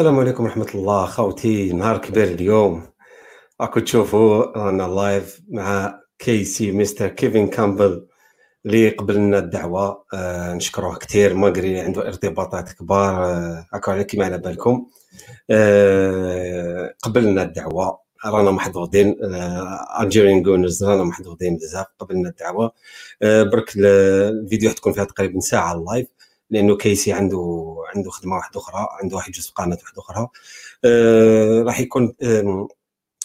السلام عليكم ورحمة الله خوتي نهار كبير اليوم. راكم تشوفوا رانا لايف مع كيسي مستر كيفن كامبل اللي قبلنا الدعوة. آه نشكروه كثير ماغري عنده ارتباطات كبار. آه هكا كيما على بالكم. آه قبلنا الدعوة رانا محظوظين. الجيريان جونرز رانا محظوظين بزاف قبلنا الدعوة. آه برك الفيديو حتكون فيها تقريبا ساعة اللايف لأنه كيسي عنده عنده خدمة واحدة أخرى عنده واحد جزء قناه واحدة أخرى آه راح يكون آه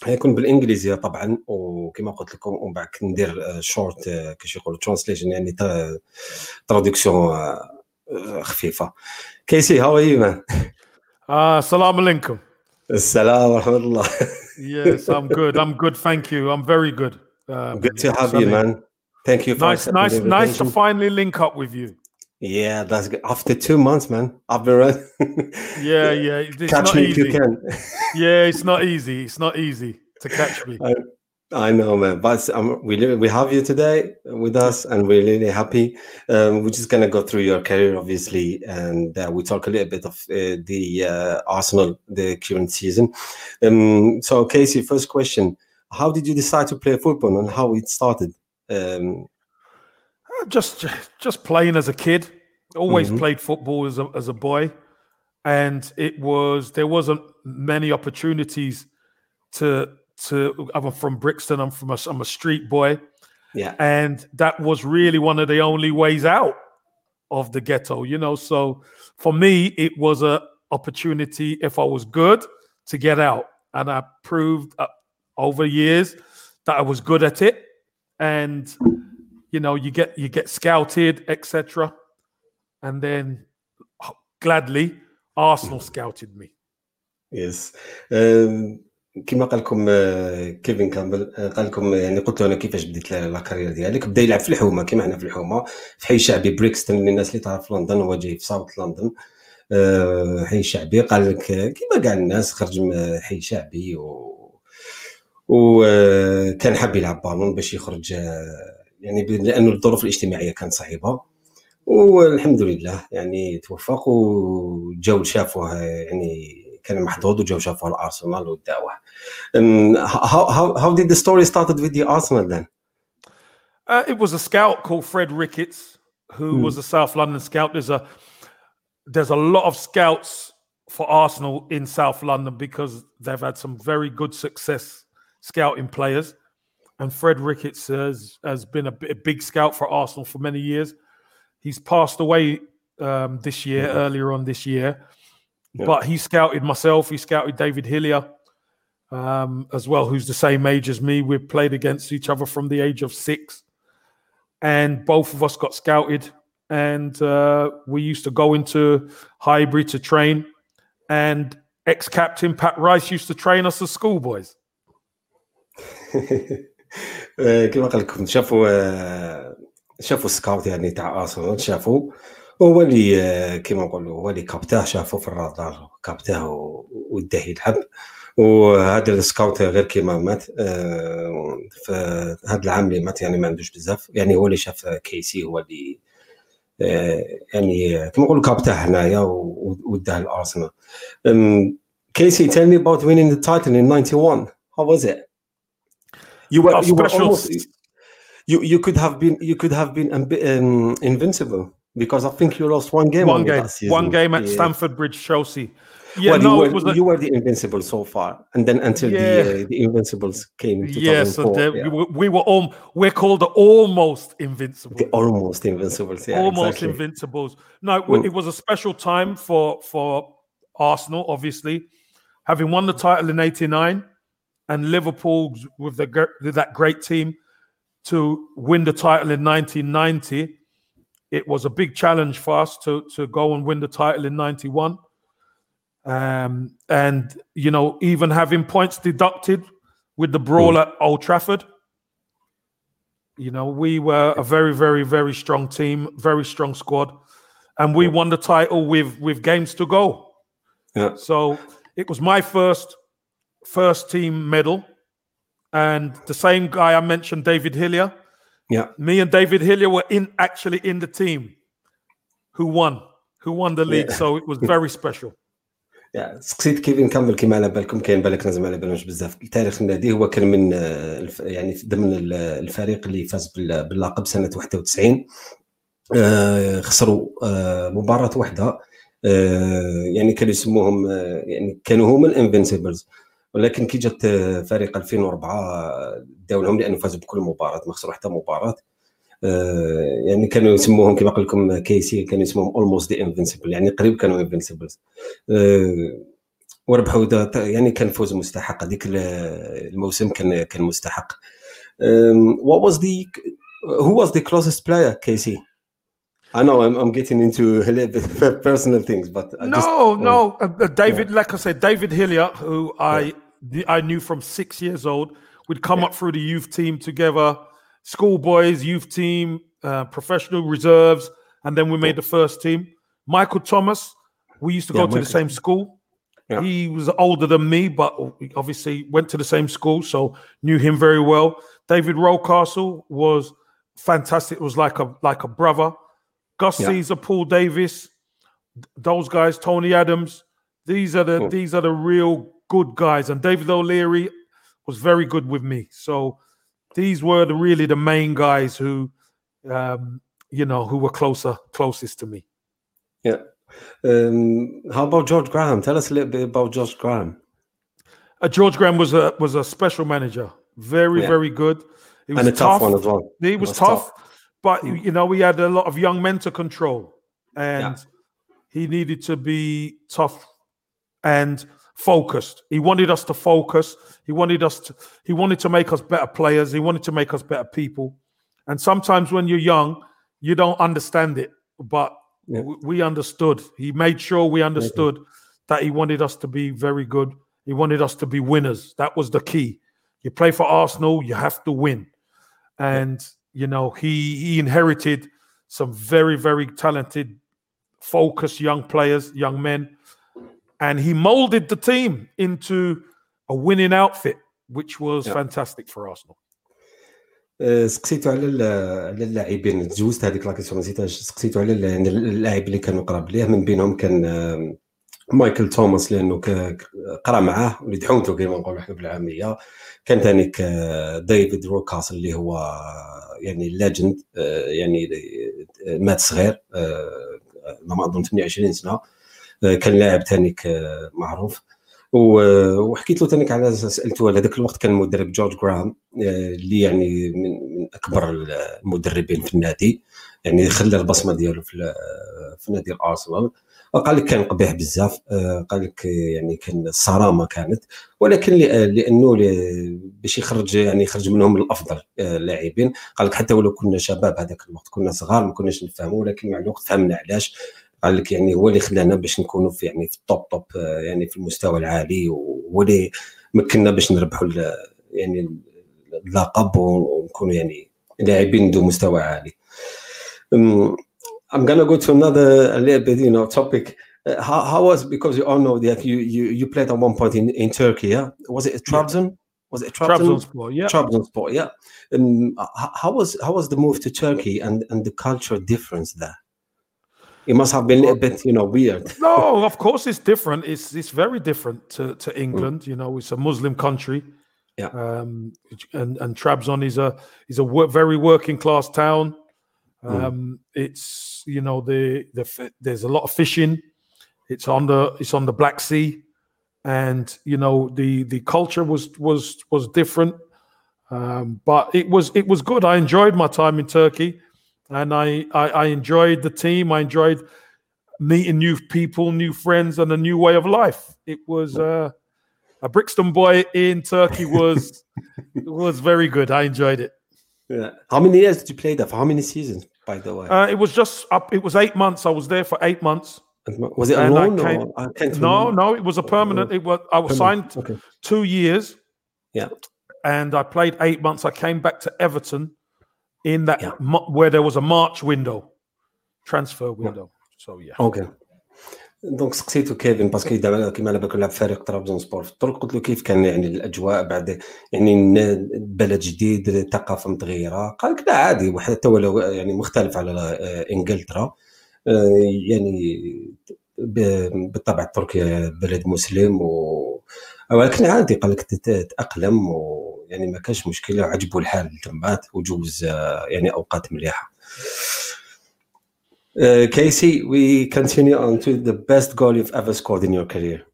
يكون بالإنجليزية طبعا وكما قلت لكم ومن بعد ندير شورت آه كيش يقولوا ترانسليشن يعني تراديكسيون خفيفة كيسي هاو مان Assalamu alaikum. السلام ورحمة الله Yes, I'm good. I'm good. Thank you. I'm very good. Um, good to have you man thank you for Nice, nice, nice to finally link up with you. Yeah that's good after two months man i've been running Yeah, yeah. It's catch not me if you can Yeah, it's not easy. It's not easy to catch me. I, I know, man. But um, we we have you today with us, and we're really happy. Um, we're just gonna go through your career, obviously, and uh, we talk a little bit of uh, the uh, Arsenal, the current season. Um, so, Casey, first question: How did you decide to play football, and how it started? Um, Just, just playing as a kid. Always Mhm. played football as a as a boy, and it was there wasn't many opportunities to to. I'm from Brixton. I'm from a, I'm a street boy. yeah, and that was really one of the only ways out of the ghetto you know so for me it was a opportunity if i was good to get out and i proved uh, over years that i was good at it and you know you get you get scouted etc and then gladly arsenal scouted me. يس أم، كما قال لكم آه، كيفن كامبل آه، قال لكم آه، يعني قلت له أنا كيفاش بديت لا لا كارير ديالك؟ بدأ يلعب في الحومة كما حنا في الحومة. في حي شعبي بريكستون للناس اللي تعرف لندن هو جاي في ساوث لندن. حي شعبي قال لك كما كاع الناس خرج من حي شعبي و وكان حاب يلعب بالون باش يخرج يعني ب- لانه الظروف الاجتماعيه كانت صعيبه والحمد لله يعني توفق وجاو شافوه آه، يعني كان محظوظ وجاو شافوه الارسنال وداوه Um, how, how, how did the story started with the Arsenal then? Uh, it was a scout called Fred Ricketts, who Hmm. was a South London scout. There's a there's a lot of scouts for Arsenal in South London because they've had some very good success scouting players. And Fred Ricketts has, has been a, a big scout for Arsenal for many years. He's passed away um, this year, Mhm. earlier on this year. Yeah. But he scouted myself. He scouted David Hillier um, as well, who's the same age as me. We've played against each other from the age of six, and both of us got scouted. And uh, we used to go into Highbury to train, and ex-captain Pat Rice used to train us as schoolboys. آه، كما قال لكم شافوا آه، شافوا السكاوت يعني تاع ارسنال شافوا هو اللي آه، كما نقولوا هو اللي كابتاه شافوا في الرادار كابتاه وداه يلعب وهذا السكاوت غير كيما مات هذا العام اللي مات يعني ما عندوش بزاف يعني هو اللي شاف كيسي هو اللي يعني كما نقولوا كابتاه هنايا وداه Casey, tell me about winning the title in '91. How was it? You were, you were almost, you you could have been you could have been um, invincible because I think you lost one game. one game, one game at Yeah. Stamford Bridge, Chelsea. Yeah, well, no, you were, it was a, you were the invincible so far, and then until Yeah. the uh, the invincibles came in 2004. yeah. So the, yeah. we, were, we were all we're called the almost invincible. the almost invincibles. Yeah, almost exactly. invincibles. No, Mm. it was a special time for for Arsenal, obviously, having won the title in '89, and Liverpool with the with that great team to win the title in 1990. It was a big challenge for us to to go and win the title in '91. Um, and you know, even having points deducted with the brawl at Old Trafford, you know, we were a very, very, very strong team, very strong squad, and we won the title with with games to go. Yeah. So it was my first first team medal, and the same guy I mentioned, David Hillier. Yeah. Me and David Hillier were in actually in the team who won, who won the league. Yeah. So it was very special. سقسيت كيفين كامل كيما على بالكم كاين بالك ناس ما على بالهمش بزاف تاريخ النادي هو كان من آه، يعني ضمن الفريق اللي فاز باللقب سنه 91 آه، خسروا آه، مباراه واحده يعني كانوا يسموهم يعني كانوا هما الانفنسيبلز ولكن كي جات فريق 2004 داو لهم لأنه فازوا بكل مباراة ما خسروا حتى مباراة. آه، يعني كانوا يسموهم كما قلت لكم كيسي كانوا يسموهم اولموست دي انفنسبل يعني قريب كانوا انفنسبلز آه، وربحوا يعني كان فوز مستحق هذيك الموسم كان كان مستحق. what was the who was the closest player Casey I know I'm, I'm getting into a little bit personal things, but I no, just, no, uh, David, yeah. like I said, David Hillier, who I yeah. I knew from six years old, we'd come yeah. up through the youth team together schoolboys, youth team, uh, professional reserves, and then we made the first team. Michael Thomas, we used to yeah, go to the same school. Yeah. He was older than me, but obviously went to the same school, so knew him very well. David Rocastle was fantastic. It was like a like a brother. Gus yeah. Caesar, Paul Davis, those guys, Tony Adams. These are the cool. these are the real good guys. And David O'Leary was very good with me. So these were the, really the main guys who, um, you know, who were closer, closest to me. Yeah. Um, how about George Graham? Tell us a little bit about George Graham. Uh, George Graham was a was a special manager. Very, yeah. very good. He was and a tough, tough, one as well. He was, was tough, tough, but you know, we had a lot of young men to control, and yeah. he needed to be tough and focused. He wanted us to focus. He wanted us to he wanted to make us better players. He wanted to make us better people. And sometimes when you're young, you don't understand it, but yeah. we understood. He made sure we understood that he wanted us to be very good. He wanted us to be winners. That was the key. You play for Arsenal, you have to win. And you know, he he inherited some very very talented focused young players, young men and he molded the team into a winning outfit, which was yeah. fantastic for Arsenal. سقسيتو على على اللاعبين. تجوزت هذيك لاكيسيون نسيتها. سقسيتو على اللاعب اللي كانوا قراب ليه. من بينهم كان مايكل توماس لأنه قرأ معاه. وليد حومته كما نقولوا إحنا بالعامية. كان ثاني ديفيد روكاس اللي هو يعني ليجند يعني مات صغير ما أظن 28 سنة. كان لاعب ثاني معروف. وحكيت له ثاني على سألته على ذاك الوقت كان المدرب جورج جرام؟ اللي يعني من أكبر المدربين في النادي. يعني خلى البصمة ديالو في في نادي الأرسنال. قال لك كان قبيح بزاف. قال لك يعني كان الصرامه كانت. ولكن لأنه باش يخرج يعني يخرج منهم الأفضل اللاعبين قال لك حتى ولو كنا شباب هذاك الوقت كنا صغار ما كناش نفهموا ولكن مع الوقت فهمنا علاش. قال لك يعني هو اللي خلانا باش نكونوا في يعني في التوب توب يعني في المستوى العالي وهو اللي مكننا باش نربحوا يعني اللقب ونكونوا يعني لاعبين ذو مستوى عالي. Um, I'm gonna go to another a little bit, you know, topic. Uh, how, how was because you all know that you you you played at one point in, in Turkey, yeah? Was it Trabzon? Was it Trabzon? Trabzonspor, yeah. Trabzonspor, yeah. Um, how was how was the move to Turkey and and the cultural difference there? It must have been a bit, you know, weird. no, of course it's different. It's it's very different to, to England. Mm. You know, it's a Muslim country. Yeah. Um, and and Trabzon is a is a wor- very working class town. Mm. Um, mm. It's you know the the there's a lot of fishing. It's on the it's on the Black Sea, and you know the the culture was was was different. Um, but it was it was good. I enjoyed my time in Turkey and I, I, I enjoyed the team. I enjoyed meeting new people, new friends, and a new way of life. It was uh, a Brixton boy in Turkey was was very good. I enjoyed it. Yeah. How many years did you play there? For how many seasons, by the way? Uh, it was just up. It was eight months. I was there for eight months. Was it a loan? Came, or, no, no. It was a permanent. It was. I was signed okay. two years. Yeah. And I played eight months. I came back to Everton in that yeah. where there was a March window, transfer window. Yeah. So yeah. Okay. دونك سقسيتو كيفن باسكو دابا كيما على بالك لعب فريق طرابزون سبور في الطرق قلت له كيف كان يعني الأجواء بعد يعني بلد جديد ثقافة متغيرة قال لك لا عادي حتى ولو يعني مختلف على إنجلترا يعني بالطبع تركيا بلد مسلم و ولكن عادي قال لك تاقلم ويعني ما كانش مشكله وعجبو الحال تمات وجوز يعني اوقات مليحه Uh, Casey, we continue on to the best goal you've ever scored in your career.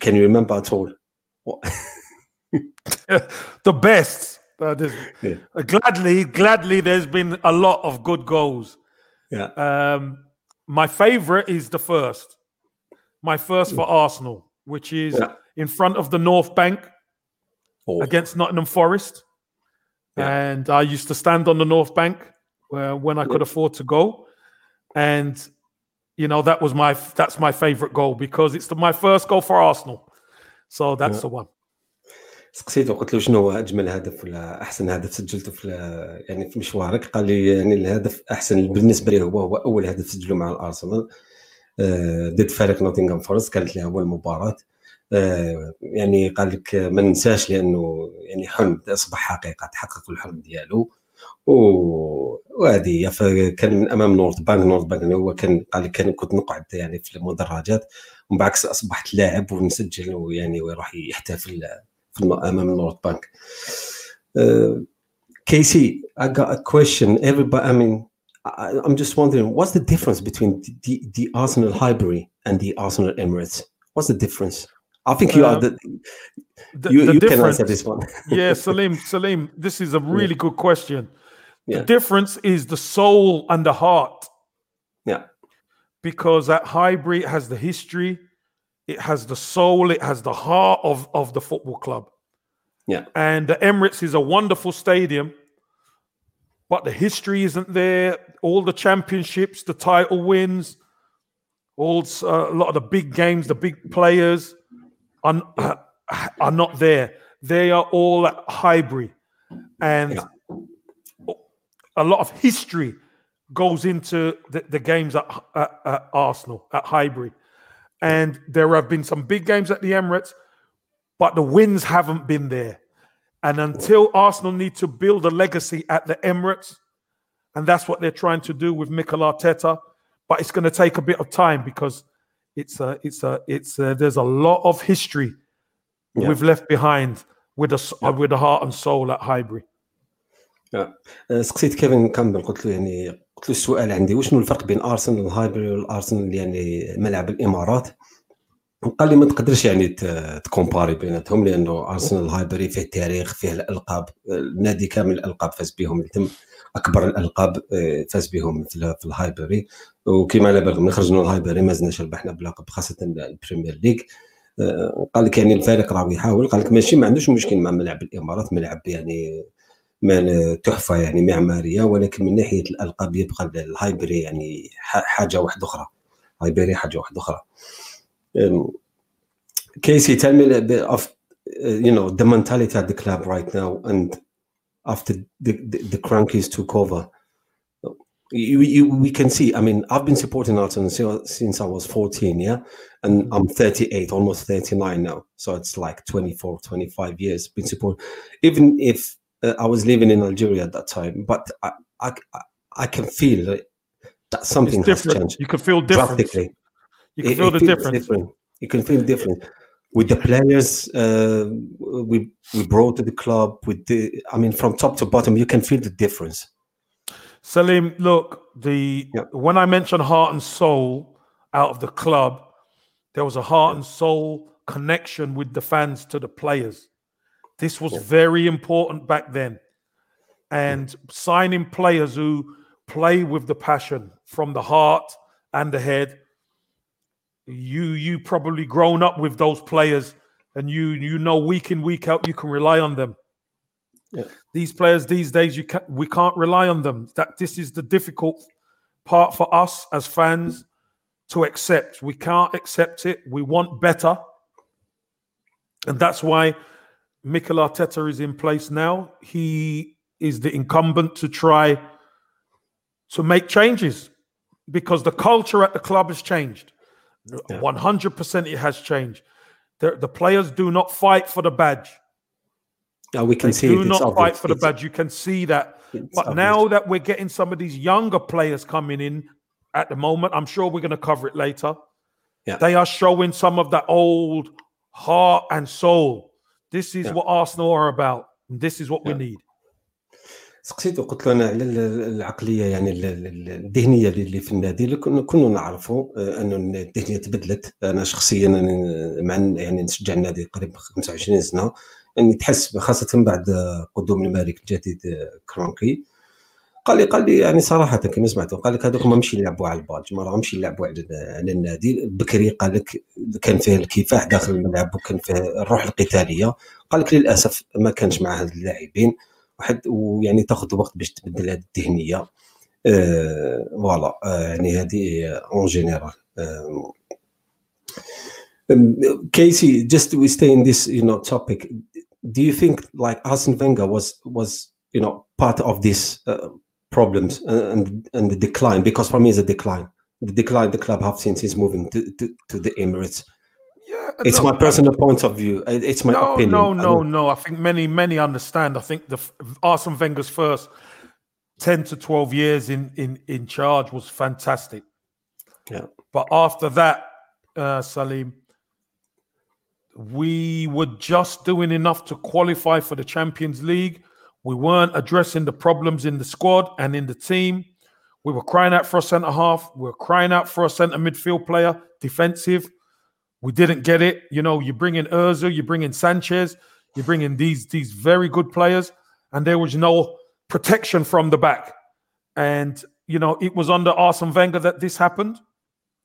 Can you remember at all? the best. Uh, yeah. Gladly, gladly, there's been a lot of good goals. Yeah. Um, my favorite is the first. My first for Arsenal, which is yeah. in front of the North Bank oh. against Nottingham Forest. Yeah. And I used to stand on the North Bank uh, when I could afford to go. And you know that was my that's my favorite goal because it's the, my first goal for Arsenal. So that's the one. سقسيته قلت له شنو هو اجمل هدف ولا احسن هدف سجلته في يعني في مشوارك قال لي يعني الهدف احسن بالنسبه لي هو هو اول هدف سجله مع الارسنال آه، ضد فريق نوتنغهام فورست كانت له اول مباراه آه، يعني قال لك ما ننساش لأنه يعني حلم أصبح حقيقة تحقق الحلم ديالو وهذه فكان من أمام نورث بانك نورث بانك هو كان قال كان كنت نقعد يعني في المدرجات ومن بعكس أصبحت لاعب ونسجل ويعني ويروح يحتفل أمام نورث بانك Casey, I got a question. Everybody, I mean, I, am just wondering, what's the difference between the, the Arsenal Highbury and the Arsenal Emirates? What's the difference? I think you uh, are the. the you, the you can answer this one. yeah, Salim, Salim, this is a really yeah. good question. Yeah. The difference is the soul and the heart. Yeah. Because at Highbury has the history, it has the soul, it has the heart of, of the football club. Yeah. And the Emirates is a wonderful stadium, but the history isn't there. All the championships, the title wins, all uh, a lot of the big games, the big players are, are not there. They are all at Highbury. And yeah a lot of history goes into the, the games at, at, at, Arsenal, at Highbury. And there have been some big games at the Emirates, but the wins haven't been there. And until Arsenal need to build a legacy at the Emirates, and that's what they're trying to do with Mikel Arteta, but it's going to take a bit of time because it's a, it's a, it's a, there's a lot of history yeah. we've left behind with a, yeah. with the heart and soul at Highbury. آه. سقسيت كيفن كامبل قلت له يعني قلت له السؤال عندي وشنو الفرق بين ارسنال الهايبري والارسنال يعني ملعب الامارات قال لي ما تقدرش يعني تكومباري بيناتهم لأنه ارسنال الهايبري فيه تاريخ فيه الألقاب النادي كامل الألقاب فاز بهم تم أكبر الألقاب آه، فاز بهم في الهايبري وكما على بالكم من خرجنا الهايبري ما زلناش ربحنا بلقب خاصة البريمير ليغ. آه، قال لك يعني الفريق راه يحاول قال لك ماشي ما عندوش مشكل مع ملعب الإمارات ملعب يعني تحفة يعني معمارية ولكن من ناحية الألقاب يبقى الهايبري يعني حاجة واحدة أخرى. هايبري حاجة واحدة أخرى. Casey, tell me a little bit of uh, you know the mentality at the club right now, and after the the, the Kroenkes took over, you, you, we can see. I mean, I've been supporting Arsenal since I was 14, yeah, and I'm 38, almost 39 now. So it's like 24, 25 years been supporting. Even if uh, I was living in Algeria at that time, but I I, I can feel that, that something has changed. You can feel different. Drastically. You can it, feel it the difference. Different. You can feel different with the players uh, we we brought to the club. With the, I mean, from top to bottom, you can feel the difference. Salim, look, the when I mentioned heart and soul out of the club, there was a heart and soul connection with the fans to the players. This was very important back then. And signing players who play with the passion from the heart and the head. You you probably grown up with those players and you you know week in week out you can rely on them. Yeah. These players these days you can we can't rely on them. That this is the difficult part for us as fans to accept. We can't accept it. We want better. And that's why Mikel Arteta is in place now. He is the incumbent to try to make changes because the culture at the club has changed. Yeah. 100% it has changed. The, the, players do not fight for the badge. Yeah, we can they see do not obvious. fight for the badge. You can see that. But obvious. now that we're getting some of these younger players coming in at the moment, I'm sure we're going to cover it later. Yeah. They are showing some of that old heart and soul. This is Yeah. what Arsenal are about. And this is what we need. سقسيته قلت له أنا على ال- العقلية يعني ال- ال- الذهنية اللي في النادي كنا نعرفوا آه، انه الذهنية تبدلت. أنا شخصيا مع يعني نشجع النادي قريب 25 سنة يعني تحس خاصة بعد آه، قدوم الملك الجديد آه، كرونكي. قال لي قال لي يعني صراحة كما سمعته قال لك هذوك ما مشي يلعبوا على البال ما راهمش يلعبوا على على النادي. بكري قال لك كان فيه الكفاح داخل الملعب وكان فيه الروح القتالية. قال لك للأسف ما كانش مع هاد اللاعبين. واحد ويعني تاخذ وقت باش تبدل هذه الذهنيه آه، فوالا آه، يعني هذه اون جينيرال Casey, just we stay in this, you know, topic. Do you think like Arsene Wenger was was you know part of these uh, problems and and the decline? Because for me, it's a decline. The decline the club have since he's moving to to, to the Emirates. It's look, my personal point of view. It's my no, opinion. no, no, no. I think many, many understand. I think the Arsene Wenger's first ten to twelve years in in in charge was fantastic. Yeah. But after that, uh, Salim, we were just doing enough to qualify for the Champions League. We weren't addressing the problems in the squad and in the team. We were crying out for a centre half. We were crying out for a centre midfield player, defensive. We didn't get it. You know, you bring in Özil, you bring in Sanchez, you bring in these these very good players, and there was no protection from the back. And you know, it was under Arsene Wenger that this happened.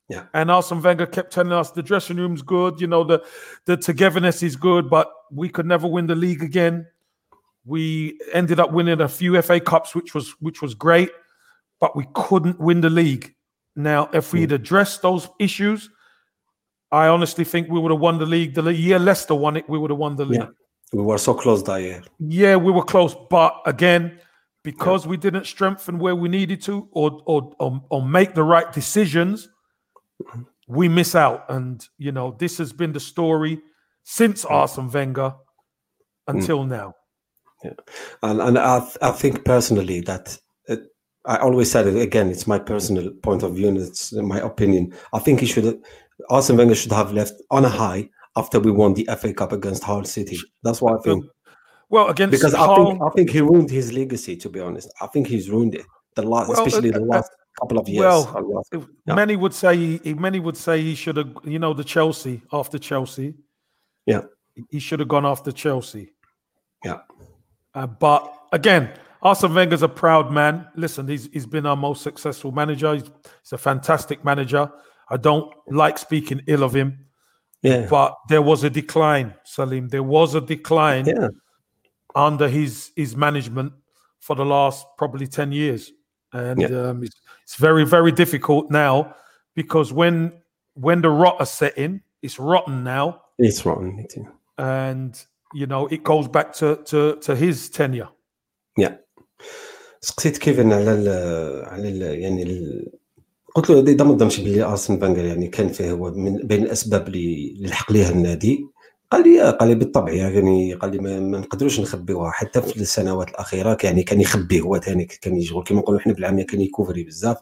Yeah. And Arsene Wenger kept telling us the dressing room's good, you know, the the togetherness is good, but we could never win the league again. We ended up winning a few FA Cups, which was which was great, but we couldn't win the league. Now, if we'd hmm. addressed those issues, I honestly think we would have won the league. The year Leicester won it, we would have won the league. Yeah. We were so close that year. Yeah, we were close, but again, because we didn't strengthen where we needed to, or or or, or make the right decisions, we miss out. And you know, this has been the story since Arsene Wenger until mm. now. Yeah, and and I, th- I think personally that it, I always said it again. It's my personal point of view, and it's my opinion. I think he should, Arsene Wenger should have left on a high after we won the FA Cup against Hull City. That's what I think. Well, against Because I think I think he ruined his legacy. To be honest, I think he's ruined it. The last, Well, especially uh, the uh, last couple of years. well, yeah. many would say he, many would say he should have, you know, the Chelsea after Chelsea. Yeah. he should have gone after Chelsea. Yeah. Uh, but again, Arsene Wenger's a proud man. Listen, he's he's been our most successful manager. He's, he's a fantastic manager. I don't like speaking ill of him, yeah, but there was a decline, Salim. There was a decline yeah, under his his management for the last probably 10 years and Yeah. um, it's, it's very very difficult now because when when the rot is set in it's rotten now it's wrong. It- and you know it goes back to to, to his tenure سقسيت كيفن على ال على ال يعني ال قلت له اذا ما ظنش بلي آرسن فانجر يعني كان فيه هو من بين الأسباب اللي اللي لحق ليها النادي قال لي آه، قال لي بالطبع يعني قال لي ما, ما نقدروش نخبيوها حتى في السنوات الأخيرة يعني كان يخبي هو ثاني كان يشغل كما نقولوا إحنا بالعامية كان يكوفري بزاف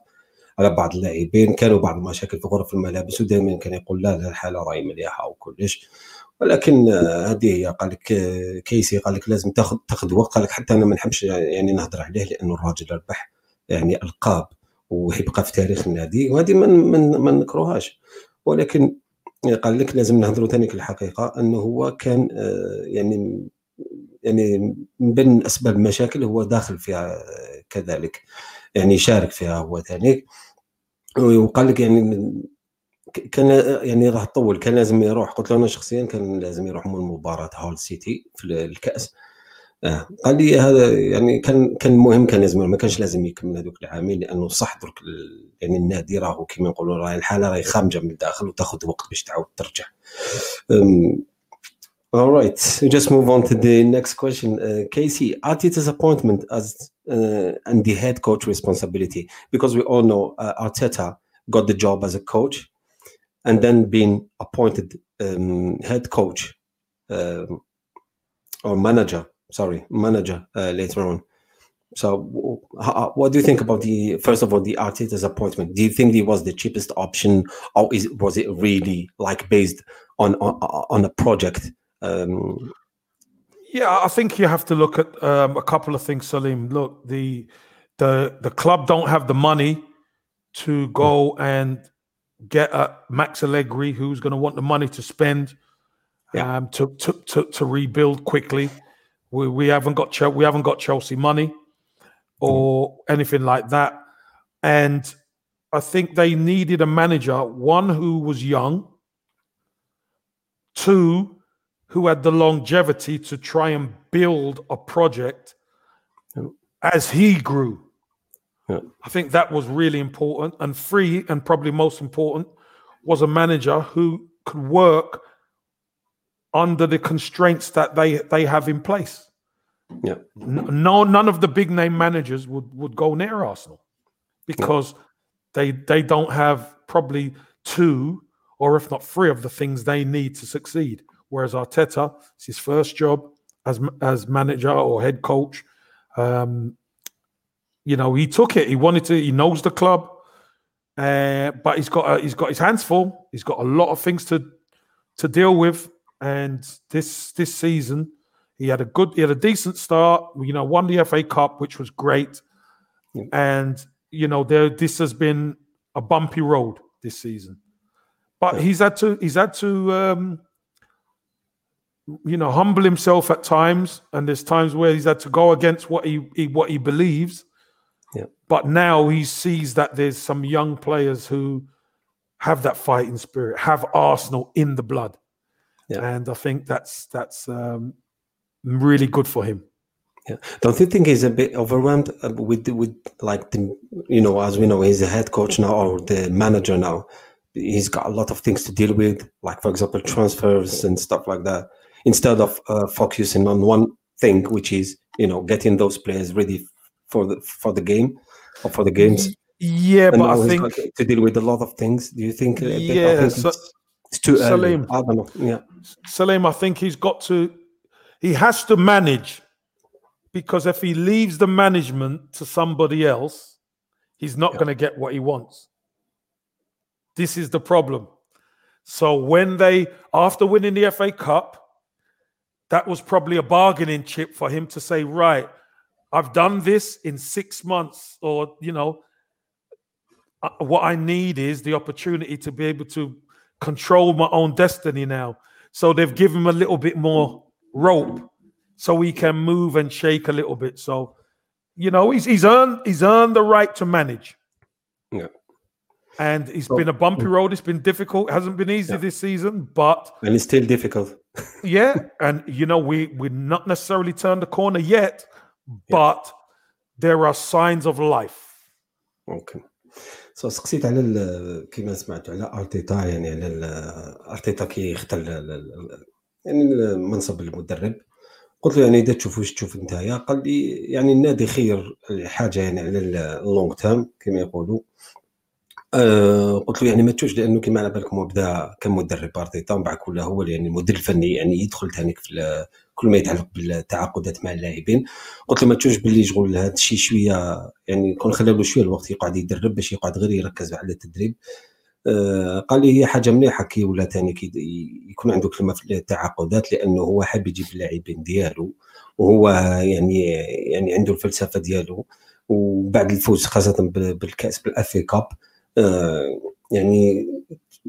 على بعض اللاعبين كانوا بعض المشاكل في غرف الملابس ودائما كان يقول لا لا الحالة راهي مليحة وكلش. ولكن آه، هذه هي قال لك آه، كيسي قال لك لازم تاخذ تاخذ وقت قال لك حتى أنا ما نحبش يعني نهضر عليه لأنه الراجل ربح يعني ألقاب. ويبقى في تاريخ النادي وهذه ما ما ما نكروهاش ولكن قال لك لازم نهضروا ثاني الحقيقة أنه هو كان آه، يعني يعني من بين أسباب المشاكل هو داخل فيها آه، كذلك يعني شارك فيها هو ثاني وقال لك يعني كان يعني راه طول كان لازم يروح. قلت له أنا شخصيا كان لازم يروح من مباراة هول سيتي في ال- الكأس. آه. قال لي هذا يعني كان كان مهم كان لازم ما كانش لازم يكمل هذوك العامين لأنه صح درك يعني النادي راهو كيما نقولوا راهي الحاله راهي خامجه من الداخل وتاخذ وقت باش تعاود ترجع. Um, all right, we just move on to the next question. Uh, Casey, Arteta's appointment as uh, and the head coach responsibility, because we all know uh, Arteta got the job as a coach and then being appointed um, head coach um, or manager, sorry, manager uh, later on. So, how, what do you think about the first of all the Arteta's appointment? Do you think it was the cheapest option, or is was it really like based on on, on a project? Um, yeah, I think you have to look at um, a couple of things, Salim. Look, the the the club don't have the money to go and get a Max Allegri who's going to want the money to spend Yeah. um, to, to to to rebuild quickly. We we haven't got Chel- we haven't got Chelsea money or anything like that, and I think they needed a manager one who was young, two who had the longevity to try and build a project as he grew. Yeah. I think that was really important. And three, and probably most important, was a manager who could work under the constraints that they they have in place. Yeah. No, none of the big name managers would would go near Arsenal because they they don't have probably two or if not three of the things they need to succeed. Whereas Arteta, it's his first job as as manager or head coach. Um, you know, he took it. He wanted to. He knows the club, uh, but he's got a, he's got his hands full. He's got a lot of things to to deal with. And this this season, he had a good, he had a decent start. You know, won the FA Cup, which was great. Yeah. And you know, there this has been a bumpy road this season. But Yeah. he's had to he's had to um, you know humble himself at times, and there's times where he's had to go against what he, he what he believes. Yeah. But now he sees that there's some young players who have that fighting spirit, have Arsenal in the blood, Yeah. and I think that's that's um, really good for him. Yeah. Don't you think he's a bit overwhelmed uh, with with like the you know as we know he's a head coach now or the manager now. He's got a lot of things to deal with, like for example transfers and stuff like that. Instead of uh, focusing on one thing, which is you know getting those players ready for the for the game or for the games. Yeah, And but I think to deal with a lot of things. Do you think? uh, Yeah, think so- it's, too early. Salim. I don't know. Yeah, Salim, I think he's got to, he has to manage because if he leaves the management to somebody else, he's not Yeah. going to get what he wants. This is the problem. So when they, after winning the FA Cup, that was probably a bargaining chip for him to say, right, I've done this in six months, or, you know, uh, what I need is the opportunity to be able to control my own destiny now. So they've given him a little bit more rope so he can move and shake a little bit. So, you know, he's he's earned he's earned the right to manage. Yeah. And it's so, been a bumpy mm. road. It's been difficult. It hasn't been easy yeah. this season, but and it's still difficult. yeah, and you know we we're not necessarily turned the corner yet, but there are signs of life. Okay. سو سقسيت على كيما سمعت على أرتيتا يعني على أرتيتا كي اختار يعني منصب المدرب. قلت له يعني إذا تشوف واش تشوف نتايا؟ قال لي يعني النادي خير حاجة يعني على اللونغ تيرم كما يقولوا. آه قلت له يعني ما تشوفش لأنه كما على بالكم بدا كمدرب أرتيتا ومن بعد كله هو يعني المدير الفني يعني يدخل ثاني في كل ما يتعلق بالتعاقدات مع اللاعبين. قلت له ما تشوفش باللي شغل هذا الشيء شوية يعني يكون خلى له شوية الوقت يقعد يدرب باش يقعد غير يركز على التدريب. آه، قال لي هي حاجة مليحة كي ولا ثاني يكون عنده كلمة في التعاقدات لأنه هو حاب يجيب اللاعبين ديالو وهو يعني يعني عنده الفلسفة ديالو. وبعد الفوز خاصة بال- بالكأس بالأفي كاب. آه، يعني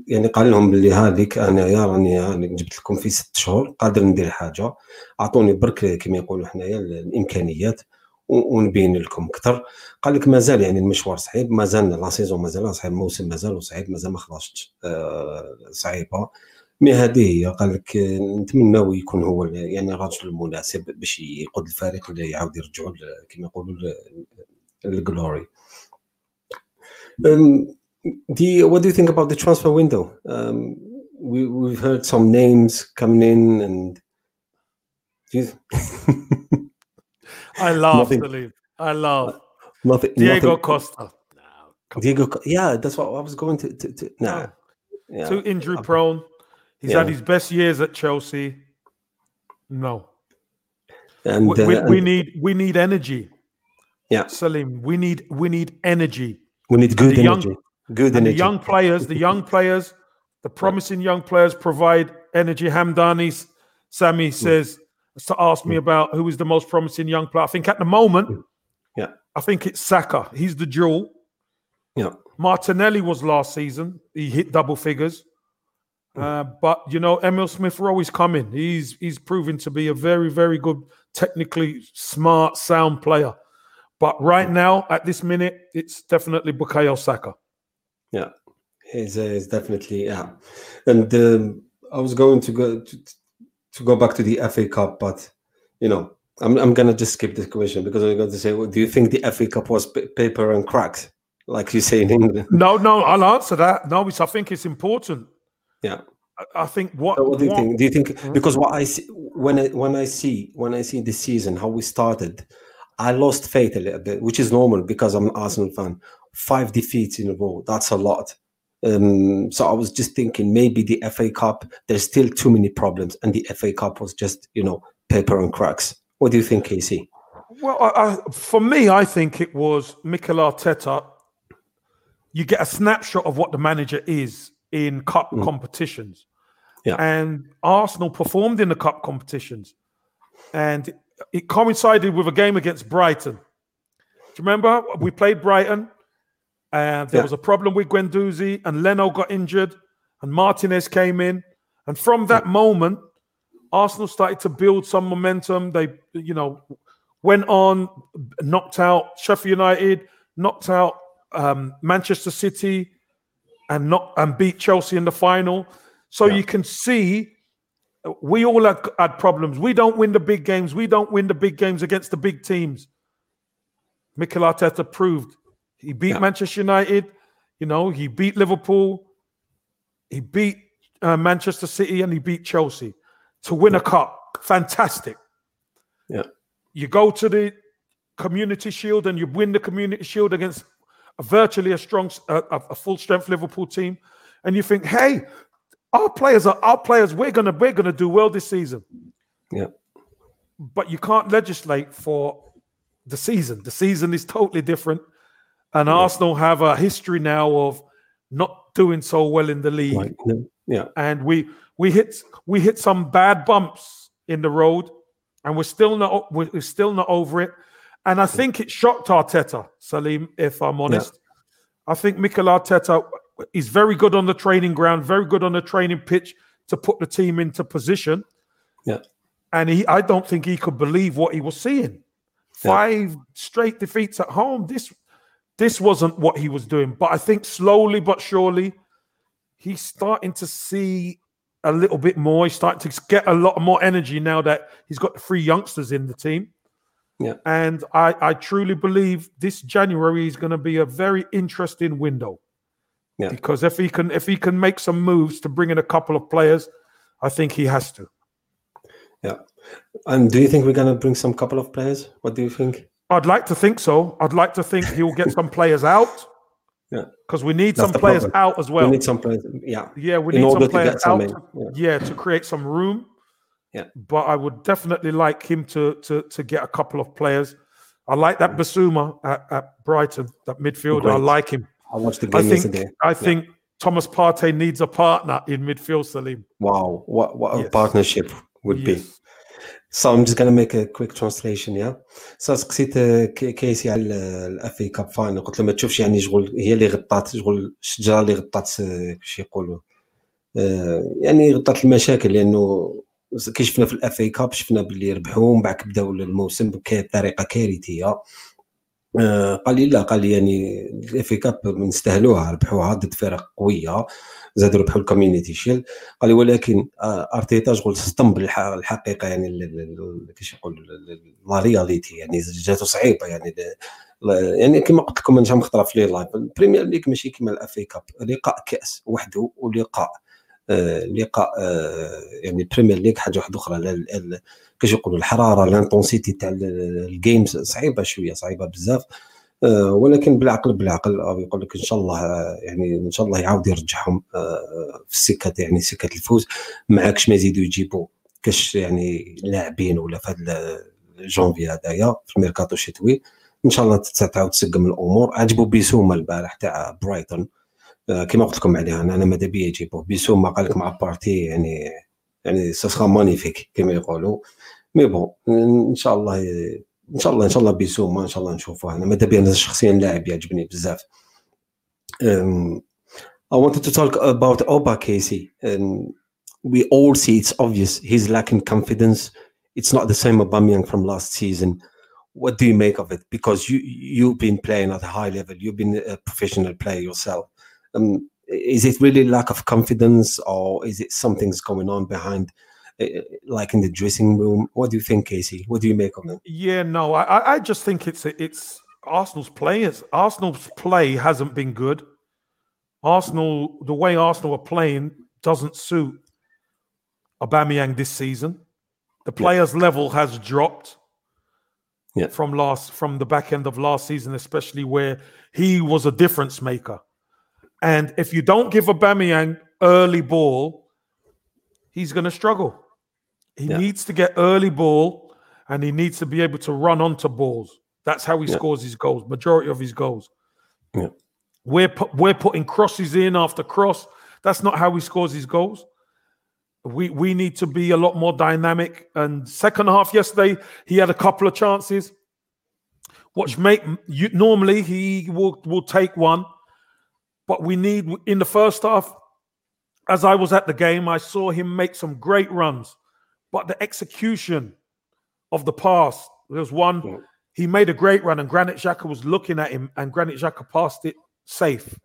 يعني قال لهم باللي هذيك انايا راني راني جبت لكم في ست شهور قادر ندير حاجة أعطوني برك كما يقولوا حنايا الإمكانيات ونبين لكم أكثر. قال لك مازال يعني المشوار صعيب مازال لا سيزون مازال صعيب الموسم مازال صعيب مازال ما خلصتش آه، صعيبة. مي هذه هي قال لك نتمناو يكون هو يعني الرجل المناسب باش يقود الفريق اللي يعاود يرجعوا كما يقولوا الجلوري You, what do you think about the transfer window? Um, we, we've heard some names coming in, and I laugh, Salim. I laugh. nothing, Diego nothing- Costa. No, Diego, yeah, that's what I was going to. to, to nah, on. yeah. Too injury prone. He's had his best years at Chelsea. No. and we, we, uh, we and- need we need energy. Yeah. Salim, we need we need energy. We need good the young- energy. Good And the young players, the young players, the promising young players provide energy. Hamdani, Sammy hmm. says to ask me hmm. about who is the most promising young player. I think at the moment, hmm. Yeah. I think it's Saka. He's the jewel. Yeah. Martinelli was last season. He hit double figures. Uh, but you know, Emil Smith Rowe is coming. He's he's proven to be a very, very good, technically smart, sound player. But right now, at this minute, it's definitely Bukayo Saka. Yeah, he's, uh, he's definitely yeah. And um, I was going to go to, to go back to the FA Cup, but you know, I'm I'm gonna just skip this question because I'm going to say, well, do you think the FA Cup was p- paper and cracks, like you say in England? No, no, I'll answer that. No, it's, I think it's important. Yeah. I, I think what, So what do you what- think? Do you think because what I see when I when I see when I see this season how we started, I lost faith a little bit, which is normal because I'm an Arsenal fan. Five defeats in a row, that's a lot. Um, so I was just thinking maybe the FA Cup, there's still too many problems, and the FA Cup was just you know paper and cracks. What do you think, Casey? Well, I, I, for me, I think it was Mikel Arteta. You get a snapshot of what the manager is in cup competitions. Yeah. And Arsenal performed in the cup competitions. And it coincided with a game against Brighton. Do you remember? We played Brighton. And there Yeah. was a problem with Guendouzi, and Leno got injured, and Martinez came in. And from that moment, Arsenal started to build some momentum. They, you know, went on, knocked out Sheffield United, knocked out um, Manchester City, and not and beat Chelsea in the final. So Yeah. you can see we all had, had problems. We don't win the big games. We don't win the big games against the big teams. Mikel Arteta proved he beat Yeah. Manchester United. You know, he beat Liverpool. He beat uh, Manchester City and he beat Chelsea to win a cup. Fantastic. Yeah. You go to the Community Shield and you win the Community Shield against a virtually a strong, a, a a full strength Liverpool team, and you think, hey, our players are our players. We're gonna we're gonna do well this season. Yeah. But you can't legislate for the season. The season is totally different, and Arsenal have a history now of not doing so well in the league no, yeah, and we we hit we hit some bad bumps in the road, and we're still not we're still not over it. And I think it shocked Arteta, Salim. If I'm honest, I think Mikel Arteta is very good on the training ground, very good on the training pitch to put the team into position. Yeah. and he I don't think he could believe what he was seeing. Yeah. Five straight defeats at home. This this wasn't what he was doing, but I think slowly but surely he's starting to see a little bit more. He's starting to get a lot more energy now that he's got the three youngsters in the team. Yeah. And I, I truly believe this January is going to be a very interesting window. Yeah. Because if he can if he can make some moves to bring in a couple of players, I think he has to. Yeah. And do you think we're gonna bring some couple of players? What do you think? I'd like to think so. I'd like to think he'll get some players out. Yeah. Because we need That's some players problem. out as well. we need some players. Yeah, Yeah, we in need some players out. to- Yeah. yeah, to create some room. Yeah. But I would definitely like him to to to get a couple of players. I like that mm. Bissouma at, at Brighton, that midfielder. I like him. I watched the I game think yesterday. I think Thomas Partey needs a partner in midfield, Salim. Wow, what what a Yes. partnership would be. So I'm just gonna make a quick translation yeah? سا سقسيت كي- كيسي على الاف اي كاب فاينل قلت له ما تشوفش يعني شغل هي اللي غطات شغل الشجرة اللي غطات آه، كيفاش يقولوا آه، يعني غطات المشاكل لأنه كي شفنا في الاف اي كاب شفنا باللي ربحوا ومن بعد بداو الموسم بطريقة كارثية. قال لي لا قال لي يعني الاف اي كاب نستاهلوها ربحوها ضد فرق قوية زادوا ربحوا الكوميونيتي شيل. قال لي ولكن آه، أرتيتا شغل صدم بالح- الحقيقة يعني كيفاش يقول لا رياليتي يعني جاتو صعيبة يعني يعني كما قلت لكم أنا مخطره في لي لايف البريمير ليغ ماشي كما الاف اي كاب لقاء كأس وحده ولقاء آه، لقاء آه، يعني البريمير ليغ حاجة واحدة أخرى كيفاش يقولوا الحرارة الانتونسيتي تاع ال- الجيمز صعيبة شوية صعيبة بزاف. آه، ولكن بالعقل بالعقل آه، يقول لك إن شاء الله آه، يعني إن شاء الله يعاود يرجعهم في السكة يعني سكة الفوز. معاكش ما يزيدوا يجيبوا كاش يعني لاعبين ولا في هذا الجونفي هذايا في الميركاتو الشتوي إن شاء الله تعاود تسقم الأمور. عجبو بيسوما البارح تاع برايتون. كما قلت لكم عليها أنا ماذا بيا يجيبوه. بيسوما قال لك مع بارتي يعني يعني سا مانيفيك كما يقولوا. مي بون ان شاء الله ان شاء الله ان شاء الله بيسوما ان شاء الله نشوفوه انا بيا انا شخصيا لاعب يعجبني بزاف I wanted to talk about Auba Casey. And we all see it's obvious he's lacking confidence. It's not the same Aubameyang from last season. What do you make of it? Because you you've been playing at a high level. You've been a professional player yourself. Um, is it really lack of confidence or is it something's going on behind uh, uh, like in the dressing room? What do you think, Casey? What do you make of it? Yeah, no, I, I just think it's it's Arsenal's players. Arsenal's play hasn't been good. Arsenal, the way Arsenal are playing, doesn't suit Aubameyang this season. The players' yeah. level has dropped yeah. from last from the back end of last season, especially where he was a difference maker. And if you don't give Aubameyang early ball, he's going to struggle. He yeah. needs to get early ball, and he needs to be able to run onto balls. That's how he scores his goals. Majority of his goals. Yeah. We're pu- we're putting crosses in after cross. That's not how he scores his goals. We we need to be a lot more dynamic. And second half yesterday, he had a couple of chances. Watch make you, normally he will will take one, but we need in the first half. As I was at the game, I saw him make some great runs, but the execution of the pass. There's one. He made a great run, and Granit Xhaka was looking at him, and Granit Xhaka passed it safe.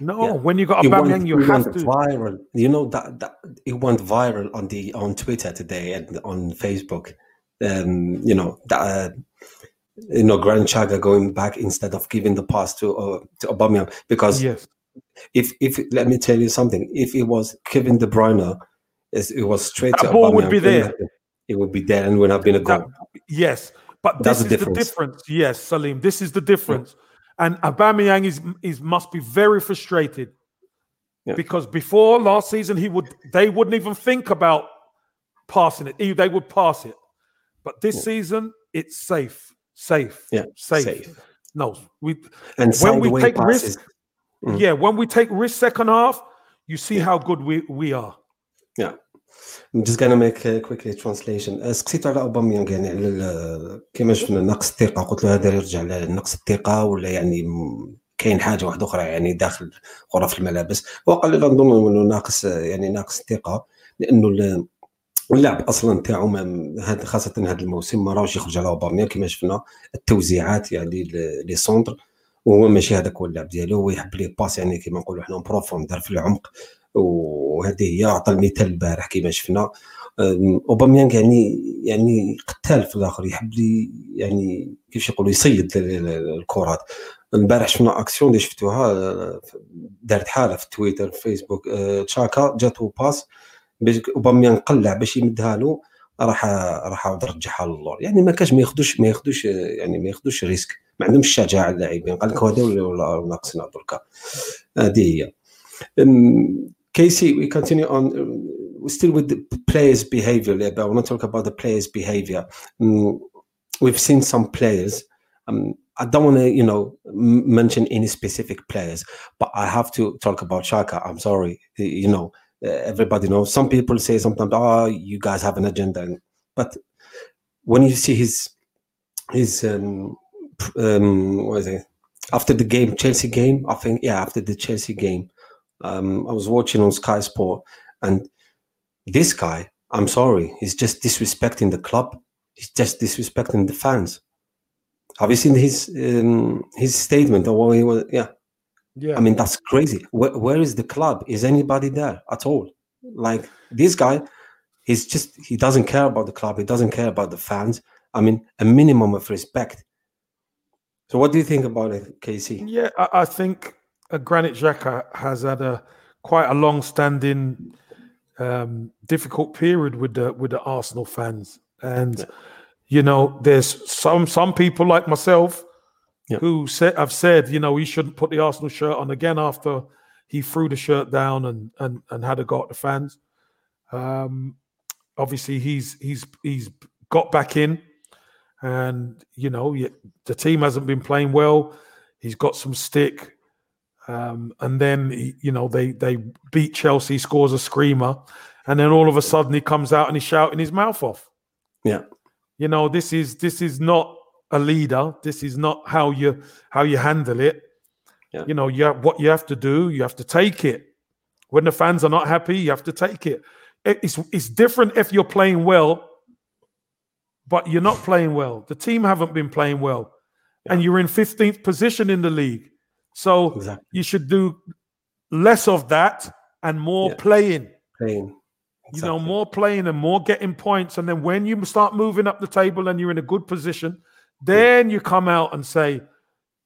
No, yeah. when you got a Aubameyang, you have to viral. You know that, that it went viral on the on Twitter today and on Facebook. Um, you know that uh, you know Granit Xhaka going back instead of giving the pass to uh, to Aubameyang because yes. if if let me tell you something, if it was Kevin De Bruyne, it was straight that ball Aubameyang, would be there. It would be there and would have been a goal. That, yes, but this That's is the the difference. difference. Yes, Salim, this is the difference. And Aubameyang is is must be very frustrated Yeah. because before last season he would they wouldn't even think about passing it. They would pass it, but this Yeah. season it's safe, safe, Yeah, safe. safe. No, we And when we take passes. risk, Mm. yeah, when we take risk second half, you see how good we we are. Yeah. I'm just gonna make a quickly translation. Uh, سكتيت على اوباميانغ يعني على كما شفنا نقص الثقة. قلت له هذا يرجع لنقص الثقة ولا يعني كاين حاجة واحدة أخرى يعني داخل غرف الملابس. وقال لي نظن إنه ناقص يعني ناقص الثقة لأنه ال- اللاعب أصلا تاعو خاصة هذا الموسم ما راهوش يخرج على اوباميانغ كما شفنا التوزيعات يعني لي سونتر وهو ماشي هذاك هو اللعب ديالو هو يحب لي باس يعني كما نقولوا حنا بروفوندر في العمق. وهذه هي عطى المثال البارح كما شفنا. أوباميانغ يعني يعني قتال في الآخر يحب لي يعني كيفاش يقولوا يصيد ال- ال- الكرات. البارح شفنا أكسيون اللي شفتوها دارت حالة في تويتر في فيسبوك. آه، تشاكا جاتو باس باش أوباميانغ قلع باش يمدها له راح راح رجعها للور. يعني ما كاش ما ياخذوش ما ياخذوش يعني ما ياخذوش ريسك. ما عندهمش الشجاعه اللاعبين. قال لك هذا ولا ناقصنا دركا هذه هي. Casey, we continue on. um, We're still with the players' behavior, but I want to talk about the players' behavior. Um, we've seen some players. Um, I don't want to, you know, mention any specific players, but I have to talk about Xhaka. I'm sorry, you know, uh, everybody knows. Some people say sometimes, "Oh, you guys have an agenda," but when you see his his um, um, what is it? After the game, Chelsea game, I think, yeah, after the Chelsea game, um, I was watching on Sky Sport, and this guy, I'm sorry, he's just disrespecting the club. He's just disrespecting the fans. Have you seen his um, his statement? Or what he was, yeah, Yeah, I mean that's crazy. Where, where is the club? Is anybody there at all? Like this guy, he's just he doesn't care about the club. He doesn't care about the fans. I mean, a minimum of respect. So, what do you think about it, Casey? Yeah, I, I think uh, Granit Xhaka has had a quite a long-standing, um, difficult period with the with the Arsenal fans, and you know, there's some some people like myself Yeah. who said have said, you know, he shouldn't put the Arsenal shirt on again after he threw the shirt down and and and had a go at the fans. Um, obviously, he's he's he's got back in, and you know the team hasn't been playing well. He's got some stick, um, and then you know they they beat Chelsea, scores a screamer, and then all of a sudden he comes out and he's shouting his mouth off. Yeah. You know this is this is not a leader. This is not how you how you handle it. Yeah. You know, you have, what you have to do. You have to take it. When the fans are not happy, you have to take it. It- It's it's different if you're playing well, but you're not playing well. The team haven't been playing well, and you're in 15th position in the league. So Exactly. you should do less of that and more Yeah. playing. Playing. You know, more playing and more getting points. And then when you start moving up the table and you're in a good position, then you come out and say,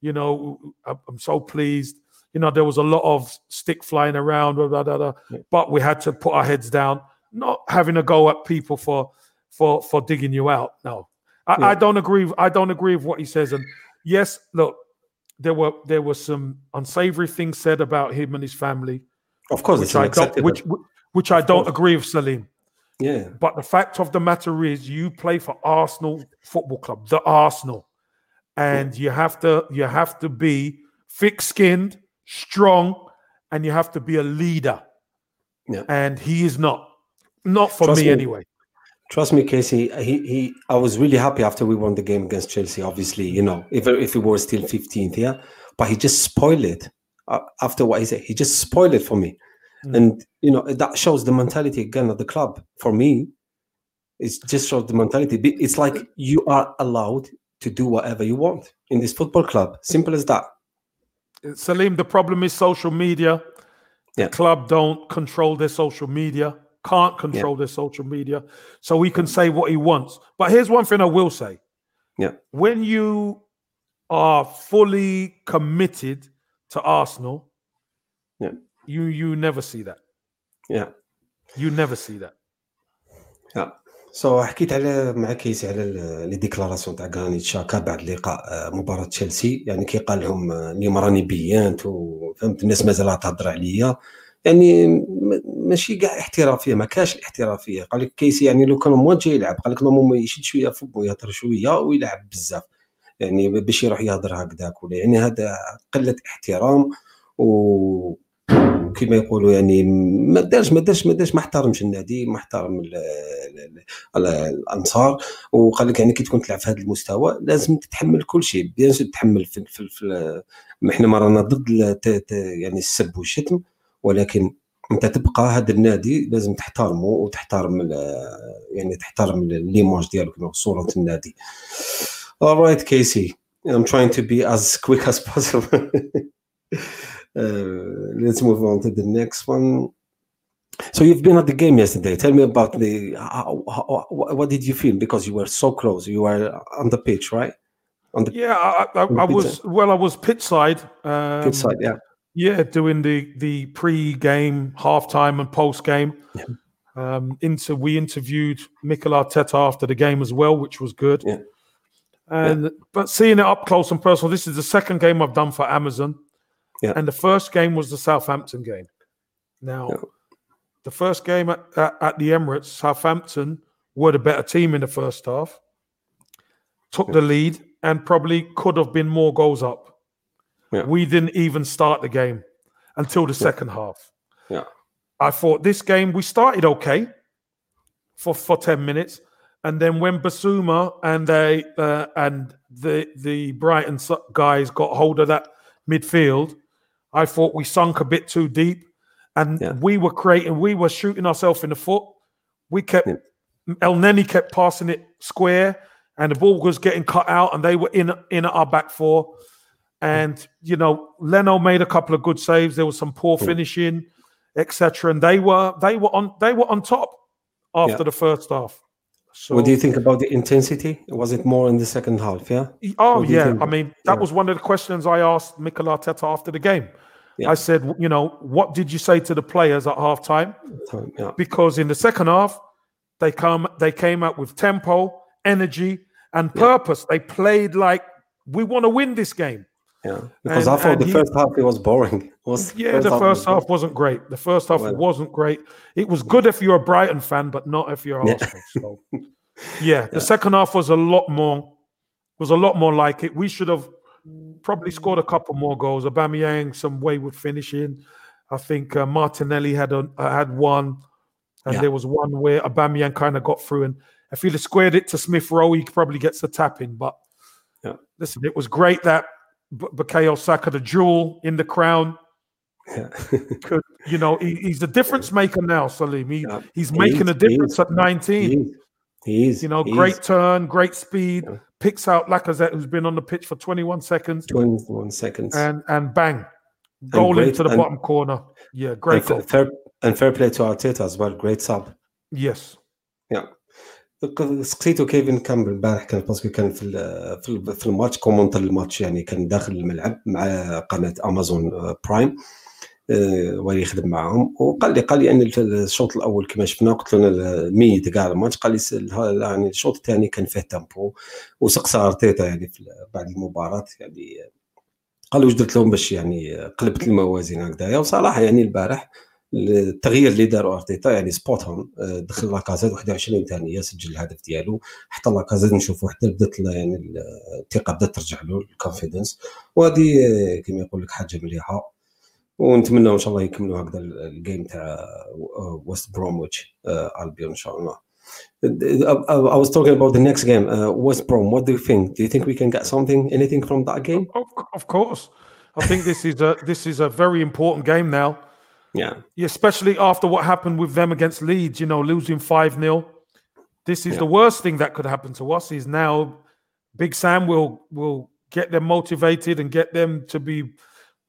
you know, "I- I'm so pleased. You know, there was a lot of stick flying around, blah, blah, blah, Yeah. but we had to put our heads down, not having a go at people for for for digging you out. No, I, Yeah. I don't agree. I don't agree with what he says. And yes, look, there were there were some unsavory things said about him and his family, Of course, it's which I don't, which which I don't agree with Salim. yeah. But the fact of the matter is, you play for Arsenal Football Club, the Arsenal, and you have to you have to be thick-skinned, strong, and you have to be a leader. Yeah. And he is not, not for me me. anyway. Trust me, Casey. He he. I was really happy after we won the game against Chelsea. Obviously, you know, if if we were still 15th, yeah. But he just spoiled it uh, after what he said. He just spoiled it for me, Mm. and you know that shows the mentality again of the club. For me, it just shows the mentality. It's like you are allowed to do whatever you want in this football club. Simple as that. Salim, the problem is social media. Yeah. The club don't control their social media, can't control their social media. So he can say what he wants. But here's one thing I will say. Yeah. When you are fully committed to Arsenal, Yeah. you you never see that. Yeah. You never see that. سو حكيت على مع كيسي على ال- لي ديكلاراسيون تاع غرانيت شاكا بعد لقاء آه، مباراة تشيلسي يعني كي قال لهم آه، اليوم راني بيانت وفهمت الناس مازال تهضر عليا يعني م- ماشي كاع احترافية ما كاش الاحترافية. قال لك كيسي يعني لو كان موان جاي يلعب. قال لك نورمالمون يشد شوية فوق ويهضر شوية ويلعب بزاف. يعني باش يروح يهضر هكذاك ولا يعني هذا قلة احترام و كما يقولوا يعني ما دارش ما دارش ما دارش ما احترمش النادي ما احترم ال- ال- ال- الأنصار. وقال لك يعني كي تكون تلعب في هذا المستوى لازم تتحمل كل شيء. بيان تتحمل في, في, في ما إحنا ما رانا ضد يعني السب والشتم. ولكن انت تبقى هذا النادي لازم تحترمه وتحترم ال- يعني تحترم ليماج ديالك كما صوره النادي alright Casey I'm trying to be as quick as possible uh, let's move on to the next one so you've been at the game yesterday. Tell me about the how, how, what did you feel because you were so close. You were on the pitch, right? On the Yeah, I, I, On the I pitch was well. I was pitch side. Um, pitch side, yeah. Yeah, doing the the pre-game, halftime, and post-game. Yeah. Um, into we interviewed Mikel Arteta after the game as well, which was good. Yeah. And but seeing it up close and personal, this is the second game I've done for Amazon. Yeah. And the first game was the Southampton game. Now, Yeah. the first game at, at, at the Emirates, Southampton were the better team in the first half, took the lead, and probably could have been more goals up. Yeah. We didn't even start the game until the second half. Yeah. I thought this game we started okay for for 10 minutes. And then when Bissouma and they uh, and the the Brighton guys got hold of that midfield, I thought we sunk a bit too deep, and Yeah. we were creating, we were shooting ourselves in the foot. We kept Yeah. Elneny kept passing it square, and the ball was getting cut out, and they were in in our back four. And you know, Leno made a couple of good saves. There was some poor finishing, etc. And they were they were on they were on top after Yeah. the first half. So what do you think about the intensity? Was it more in the second half? Yeah. Oh What do you yeah? I mean that Yeah. was one of the questions I asked Mikel Arteta after the game. Yeah. I said, you know, what did you say to the players at halftime? Yeah. Because in the second half, they come they came out with tempo, energy, and purpose. They played like we want to win this game. Yeah. Because And- I thought the he- first half it was boring. It was Yeah, the was first half boring. wasn't great. The first half Well- wasn't great. It was good if you're a Brighton fan, but not if you're Yeah. Arsenal. So yeah, the Yeah. second half was a lot more was a lot more like it. We should have probably scored a couple more goals. Aubameyang some wayward finishing. I think uh, Martinelli had a, uh, had one, and Yeah. there was one where Aubameyang kind of got through. And if he'd have squared it to Smith Rowe, he probably gets a tap in. But Yeah. listen, it was great that B- Bukayo Saka, the jewel in the crown, Yeah. could you know he, he's a difference maker now, Salim. He, Yeah. he's He making is, a difference at 19. he is. You know, great is. turn, great speed, Yeah. picks out Lacazette, who's been on the pitch for 21 seconds, 21 seconds. and and bang, goal great- into the and- bottom corner. Yeah, great and, goal. fair, and fair play to Arteta as well. Great sub. Yes. سقسيتو كيفن كان بالبارح كان باسكو كان في في ال- في الماتش كومونتر الماتش يعني كان داخل الملعب مع قناة امازون برايم وهو يخدم معاهم. وقال لي قال لي أن الشوط الأول كما شفنا قلت له ميت كاع الماتش قال لي يعني الشوط الثاني كان فيه تامبو وسقسى أرتيتا يعني بعد المباراة يعني قال واش درت لهم باش يعني قلبت الموازين هكذايا. وصراحة يعني البارح التغيير اللي داروا أرتيتا يعني سبوتهم آه، دخل لاكازيت 21 ثانية سجل الهدف ديالو حتى لاكازيت نشوفوا حتى بدات يعني الثقة بدات ترجع له الكونفيدنس وهذه كما يقول لك حاجة مليحة ونتمنى إن شاء الله يكملوا هكذا ال- الجيم تاع ويست برومويتش البيون إن شاء الله I was talking about the next game. Uh, West Brom. What do you think? Do you think we can get something, anything from that game? Of, of course. I think this is a this is a very important game now. Yeah, Yeah, especially after what happened with them against Leeds, you know, losing 5 0. This is Yeah. the worst thing that could happen to us. Is now Big Sam will will get them motivated and get them to be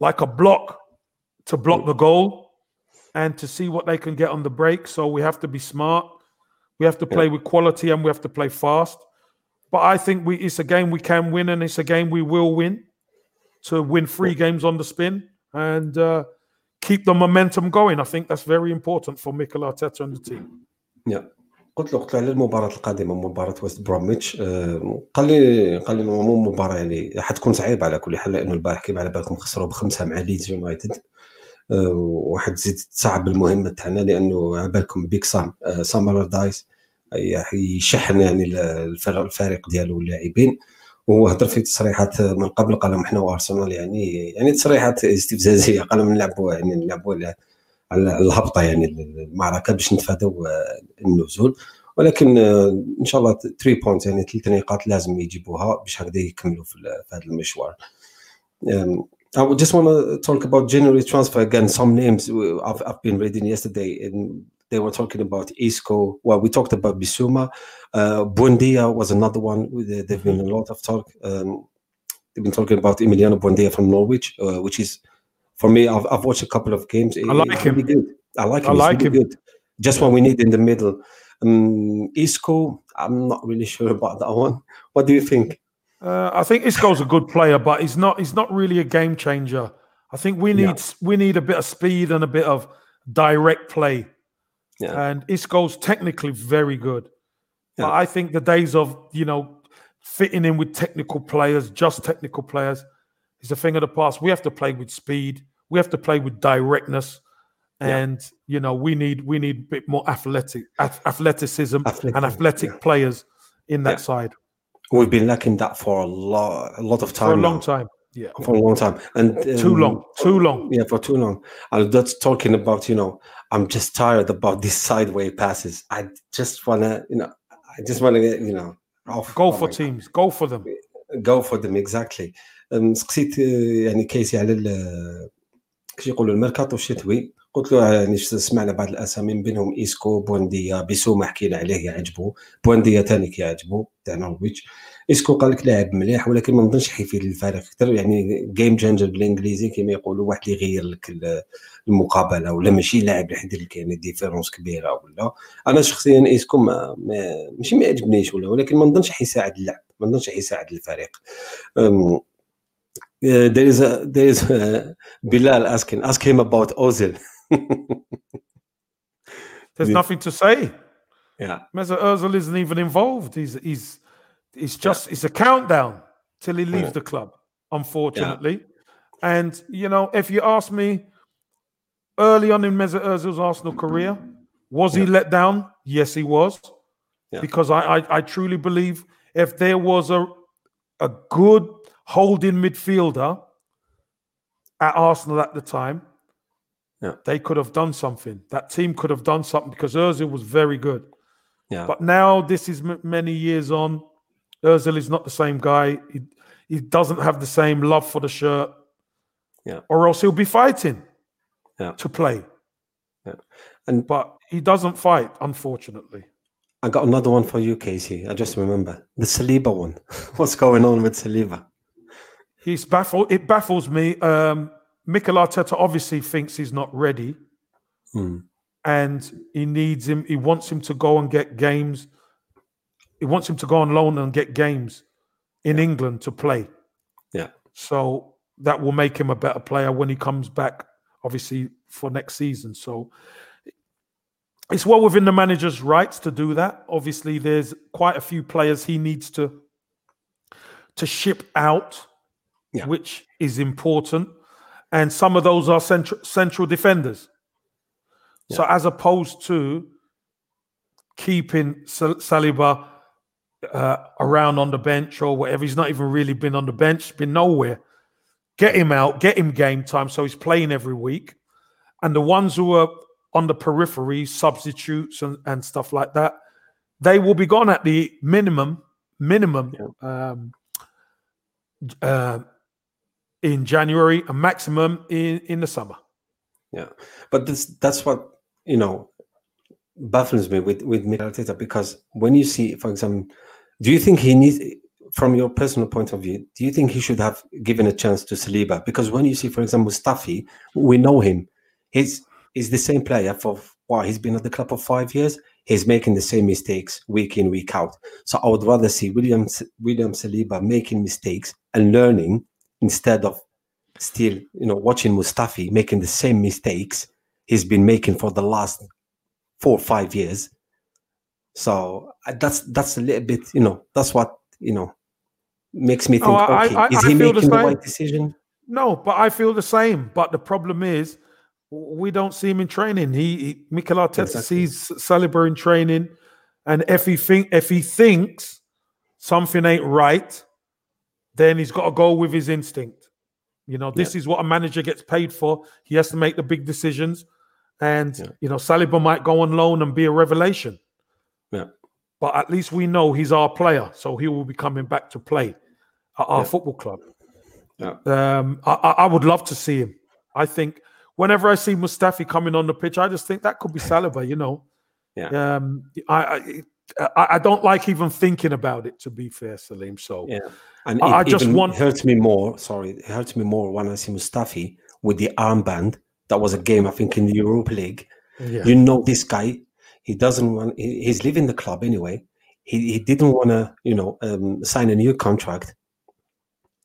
like a block to block the goal and to see what they can get on the break. So we have to be smart. We have to play with quality and we have to play fast. But I think we it's a game we can win and it's a game we will win to win three games on the spin and uh, keep the momentum going. I think that's very important for Mikel Arteta and the team. yeah. قلت له قلت له على المباراة القادمة مباراة ويست بروميتش آه، قال لي قال لي مو مباراة يعني حتكون صعيبة على كل حال لأنه البارح كيما على بالكم خسروا بخمسة مع ليدز يونايتد آه، وواحد تزيد تصعب المهمة تاعنا لأنه على بالكم بيك سام آه، سام ألردايس يشحن يعني الفريق ديالو واللاعبين وهو هضر في تصريحات من قبل قال إحنا وارسنال يعني يعني تصريحات استفزازية قال نلعبوا يعني نلعبوا على الهبطة يعني المعركة باش نتفادوا آه، النزول ولكن إن شاء الله 3 بوينت يعني ثلاث نقاط لازم يجيبوها باش هكذا يكملوا في هذا المشوار. I just want to talk about January transfer again. Some names I've, I've been reading yesterday, and they were talking about Isco. Well, we talked about Bissouma. Uh, Buendia was another one. There've been a lot of talk. Um, they've been talking about Emiliano Buendia from Norwich, uh, which is, for me, I've, I've watched a couple of games. I like him. really good. I like I him. He's like really him. good. Just what we need in the middle. Um, Isco, I'm not really sure about that one. What do you think? Uh, I think Isco's a good player, but he's not. He's not really a game changer. I think we need we need a bit of speed and a bit of direct play. Yeah. And Isco's technically very good, but I think the days of you know fitting in with technical players, just technical players, is a thing of the past. We have to play with speed. We have to play with directness, Yeah. and you know we need we need a bit more athletic athleticism Athletic, and athletic yeah. players in that Yeah. side We've been lacking that for a lot, a lot of time for a now. long time. Yeah. For a long time, and Too um, long, too long. Yeah, for too long. And that's talking about, you know, I'm just tired about these sideway passes. I just wanna, you know, I just wanna get, you know, off. Go oh for my God. teams. Go for them. go for them exactly أم، سقسيت آه، يعني كيسي على ال- كيش يقولوا الميركاتو الشتوي قلت له يعني ش- سمعنا بعض الأسامي من بينهم إيسكو بونديا بيسوما حكينا عليه يعجبو. بونديا ثاني كيعجبو تاع نورويتش. إيسكو قال لك لاعب مليح ولكن ما نظنش حيفيد للفريق أكثر يعني جيم تشينجر بالإنجليزي كما يقولوا واحد اللي يغير لك ال- المقابلة ولا ماشي لاعب اللي يحدد لك يعني ديفيرونس كبيره ولا أنا شخصيا إيسكو ما ما- ماشي ما يعجبنيش ولا ولكن ما نظنش حيساعد اللعب ما نظنش حيساعد الفريق. uh, there is a there is uh, Bilal asking ask him about Ozil. There's Yeah. nothing to say. yeah, Mesut Özil isn't even involved. He's he's it's just it's a countdown till he leaves Yeah. the club, unfortunately. And you know, if you ask me early on in Mesut Özil's Arsenal career, was he let down? Yes, he was. Yeah. Because I, I I truly believe if there was a a good holding midfielder at Arsenal at the time, Yeah. they could have done something. That team could have done something because Özil was very good. Yeah. But now this is m- many years on. Özil is not the same guy. He he doesn't have the same love for the shirt. Yeah. Or else he'll be fighting. Yeah. To play. Yeah. And But he doesn't fight, unfortunately. I got another one for you, Casey. I just remember the Saliba one. What's going on with Saliba? He's baffled. It baffles me. Um, Mikel Arteta obviously thinks he's not ready, Hmm. and he needs him. He wants him to go and get games. He wants him to go on loan and get games in England to play. Yeah. So that will make him a better player when he comes back, obviously for next season. So it's well within the manager's rights to do that. Obviously, there's quite a few players he needs to to ship out, Yeah. which is important. And some of those are central central defenders. So as opposed to keeping Sal- Saliba uh, around on the bench or whatever, he's not even really been on the bench, been nowhere. Get him out, get him game time, so he's playing every week. And the ones who are on the periphery, substitutes and, and stuff like that, they will be gone at the minimum, minimum um, uh, in January, and maximum in, in the summer. Yeah, but this that's what you know baffles me with with Mikel Arteta because when you see, for example, do you think he needs, from your personal point of view, do you think he should have given a chance to Saliba? Because when you see, for example, Mustafi, we know him. He's he's the same player for why he's been at the club for five years. He's making the same mistakes week in week out. So I would rather see William William Saliba making mistakes and learning instead of still, you know, watching Mustafi making the same mistakes he's been making for the last four or five years. So that's that's a little bit, you know, that's what you know makes me oh, think. Oh, I- okay, I- is he feel the making the right decision? No, but I feel the same. But the problem is, we don't see him in training. He, he Mikel Arteta Exactly. sees Saliba in training, and if he think if he thinks something ain't right, then he's got to go with his instinct. You know, this is what a manager gets paid for. He has to make the big decisions, and Yeah. you know, Saliba might go on loan and be a revelation. Yeah. But at least we know he's our player, so he will be coming back to play at our Yeah. football club. Yeah. Um, I, I I would love to see him. I think whenever I see Mustafi coming on the pitch, I just think that could be Saliba. You know, Yeah. Um, I, I I I don't like even thinking about it. To be fair, Salim. So Yeah. And I- it I just want- hurts me more. Sorry, it hurts me more when I see Mustafi with the armband. That was a game, I think, in the Europa League. yeah, You know, this guy, he doesn't want. He, he's leaving the club anyway. He, he didn't want to, you know, um, sign a new contract.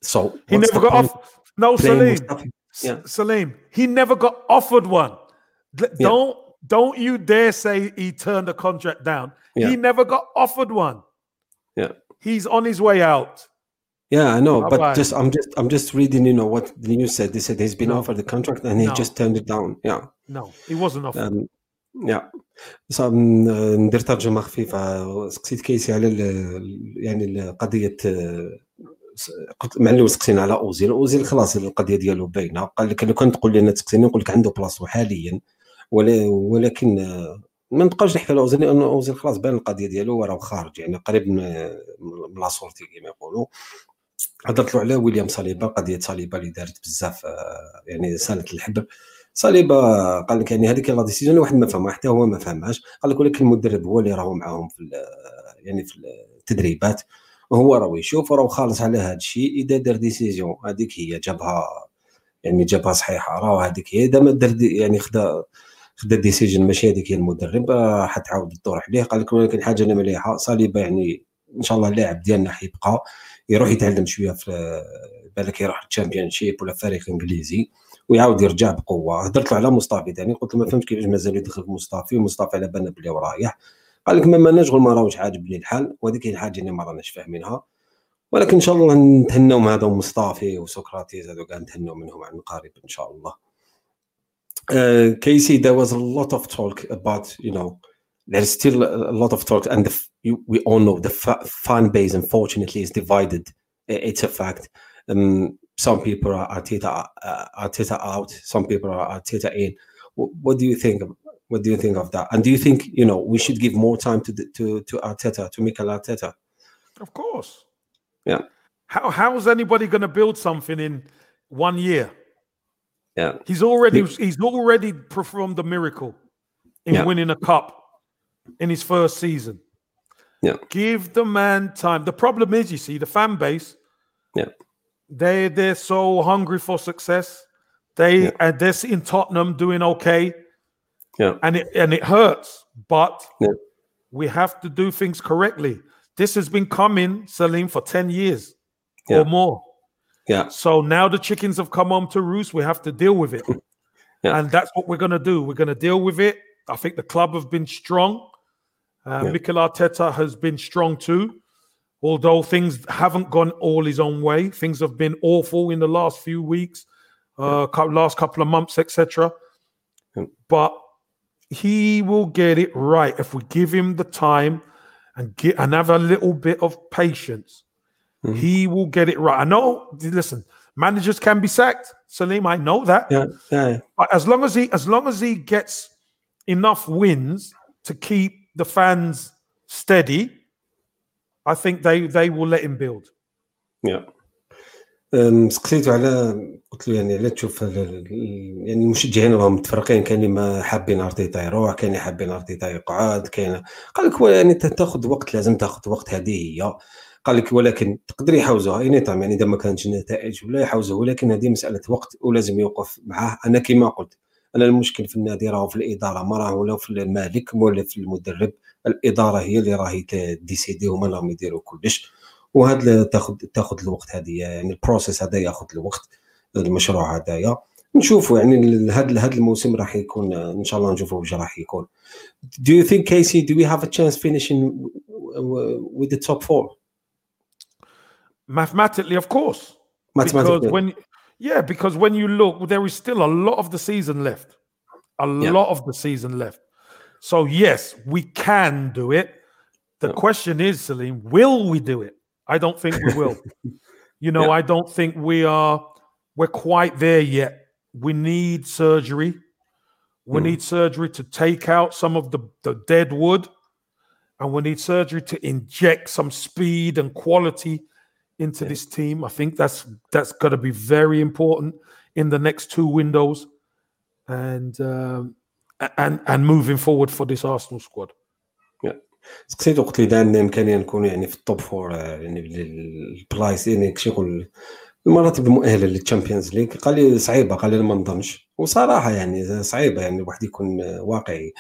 So he never got off. No, Salim. Yeah. Salim. He never got offered one. Don't don't you dare say he turned the contract down. Yeah. He never got offered one. Yeah. He's on his way out. Yeah, I know, but Bye-bye. just I'm just I'm just reading, you know, what the news said. They said he's been No. offered the contract and he No. just turned it down. Yeah. No, he wasn't offered. أم، يا صا- م- ندير ترجمه خفيفه سقسيت كيسي على ال- ال- يعني ال- قضيه آه، س- قلت مع اللي سقسينا على اوزيل اوزيل خلاص القضيه ديالو باينه قال لك لو كان تقول لنا تسقسيني نقول لك عنده بلاصتو حاليا ولا ولكن ما نبقاوش نحكي على أوزيل لأن أوزيل خلاص بان القضية ديالو راه خارج يعني قريب من من لا سورتي كما يقولوا. هضرت له على ويليام صليبا قضية صليبا اللي دارت بزاف يعني سالت الحبر صليبا قال لك يعني هذيك لا ديسيجن واحد ما فهمها حتى هو ما فهمهاش. قال لك ولكن المدرب هو اللي راهو معاهم في يعني في التدريبات. وهو راهو يشوف وراهو خالص على هذا الشيء إذا دار ديسيزيون هذيك هي جابها يعني جابها صحيحة. راه هذيك هي إذا ما دار يعني خدا خدا ديسيجن ماشي هذيك هي المدرب راه حتعاود تطرح عليه. قال لك ولكن حاجة اللي مليحة صليبا يعني إن شاء الله اللاعب ديالنا حيبقى يروح يتعلم شوية في بالك يروح الشامبيون شيب ولا فريق إنجليزي ويعاود يرجع بقوة. هضرت له على مصطفي ثاني قلت له ما فهمتش كيفاش مازال يدخل في مصطفي ومصطفي على بالنا بلي رايح. قال لك ما غير ما راهوش عاجبني الحال وهذيك هي الحاجة اللي ما راناش فاهمينها. ولكن إن شاء الله نتهناو مع هذا مصطفي وسقراطيس هذو كاع نتهناو منهم عن قريب إن شاء الله. Uh, Casey, there was a lot of talk about, you know, there's still a lot of talk, and the, you, we all know the fa- fan base, unfortunately, is divided It's a fact. Um, some people are Arteta, uh, Arteta out. Some people are Arteta in. What, what do you think? Of, what do you think of that? And do you think you know we should give more time to the, to to Arteta to Mikel Arteta? Of course. Yeah. How how is anybody going to build something in one year? Yeah. He's already he's already performed a miracle in Yeah. winning a cup in his first season. Yeah. Give the man time. The problem is, you see, the fan base. Yeah. They they're so hungry for success. They Yeah. and they're seeing Tottenham doing okay. Yeah. And it and it hurts, but Yeah. we have to do things correctly. This has been coming, Salim, for 10 years Yeah. or more. Yeah. So now the chickens have come home to roost. We have to deal with it. Yeah. And that's what we're going to do. We're going to deal with it. I think the club have been strong. Uh, Yeah. Mikel Arteta has been strong too. Although things haven't gone all his own way, things have been awful in the last few weeks, uh, last couple of months, etc. Yeah. But he will get it right if we give him the time and get and have a little bit of patience. Mhm. He will get it right. I know. Listen, managers can be sacked, Salim. I know that. Yeah. Yeah. But as long as he as long as he gets enough wins to keep the fans steady, I think they they will let him build. أم، سقسيتو على قلت له يعني لا تشوف يعني المشجعين راهم متفرقين كاين اللي ما حابين ارتيتا يروح كاين اللي حابين ارتيتا يقعد كاين قال لك هو يعني تاخذ وقت لازم تاخذ وقت هذه هي قال لك ولكن تقدر يحوزوها أي طعم يعني إذا ما كانتش نتائج ولا يحوزوها ولكن هذه مسألة وقت ولازم يوقف معاه أنا كما قلت أنا المشكل في النادي راهو في الإدارة ما راهو ولا في المالك ولا في المدرب. الإدارة هي اللي راهي ديسيدي هما راهم يديروا كلش. وهذا تاخذ تاخذ الوقت هذه يعني البروسيس هذا ياخذ الوقت المشروع هذايا نشوفوا يعني هذا هذا الموسم راح يكون إن شاء الله نشوفوا واش راح يكون. Do you think Casey do we have a chance finishing with the top four? Mathematically, of course. Because when yeah, because when you look, there is still a lot of the season left. A Yeah. lot of the season left. So yes, we can do it. The question is, Salim, will we do it? I don't think we will. you know, Yeah. I don't think we are we're quite there yet. We need surgery. We Mm. need surgery to take out some of the, the dead wood. And we need surgery to inject some speed and quality into Yeah. this team. I think that's that's going to be very important in the next two windows, and um, and and moving forward for this Arsenal squad. سقسيتو قلت لي إذا عندنا إمكانية نكونوا يعني في التوب فور آه، يعني البلايص يعني كشي يقول المراتب المؤهله للتشامبيونز ليغ قال لي صعيبة قال لي ما نظنش وصراحة يعني صعيبة يعني الواحد يكون آه، واقعي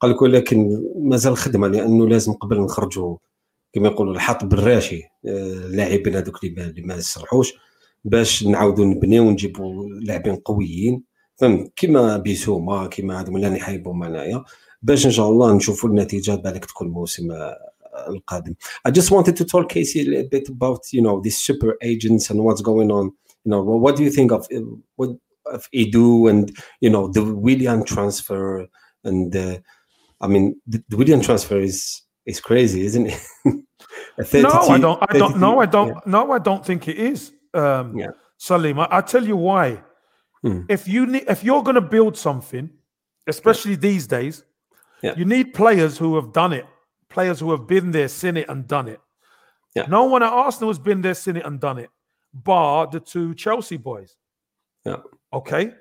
قال لك ولكن مازال خدمة لأنه لازم قبل نخرجوا كما يقولوا الحط بالراشي آه، اللاعبين هذوك اللي ما- يصلحوش باش نعاودوا نبنيو ونجيبوا لاعبين قويين فهمت كيما بيسوما كيما هذوما اللي يحيبوا معايا باش ان شاء الله نشوفوا النتيجه بالك تكون الموسم آه، القادم. I just wanted to talk Casey a little bit about you know these super agents and what's going on. You know what do you think of uh, what of Edu and you know the William transfer and uh, I mean the, the William transfer is is crazy, isn't it? A 30 No, I don't. I don't. No, I don't. yeah. No, I don't think it is. Um, Yeah. Salim, I, I tell you why. Hmm. If you need, if you're going to build something, especially these days, Yeah. you need players who have done it, players who have been there, seen it, and done it. Yeah. No one at Arsenal has been there, seen it, and done it, bar the two Chelsea boys. Yeah. Okay.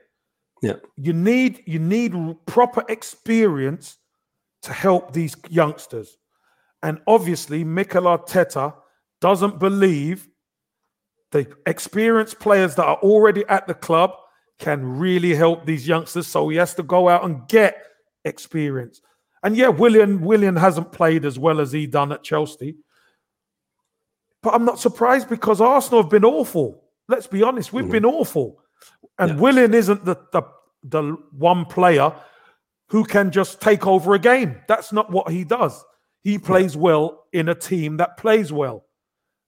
Yeah. You need you need proper experience to help these youngsters, and obviously Mikel Arteta doesn't believe the experienced players that are already at the club can really help these youngsters. So he has to go out and get experience. And yeah, Willian Willian hasn't played as well as he done at Chelsea. But I'm not surprised because Arsenal have been awful. Let's be honest, we've Mhm. been awful. And Yeah. Willian isn't the, the the one player who can just take over a game. That's not what he does. He plays well in a team that plays well.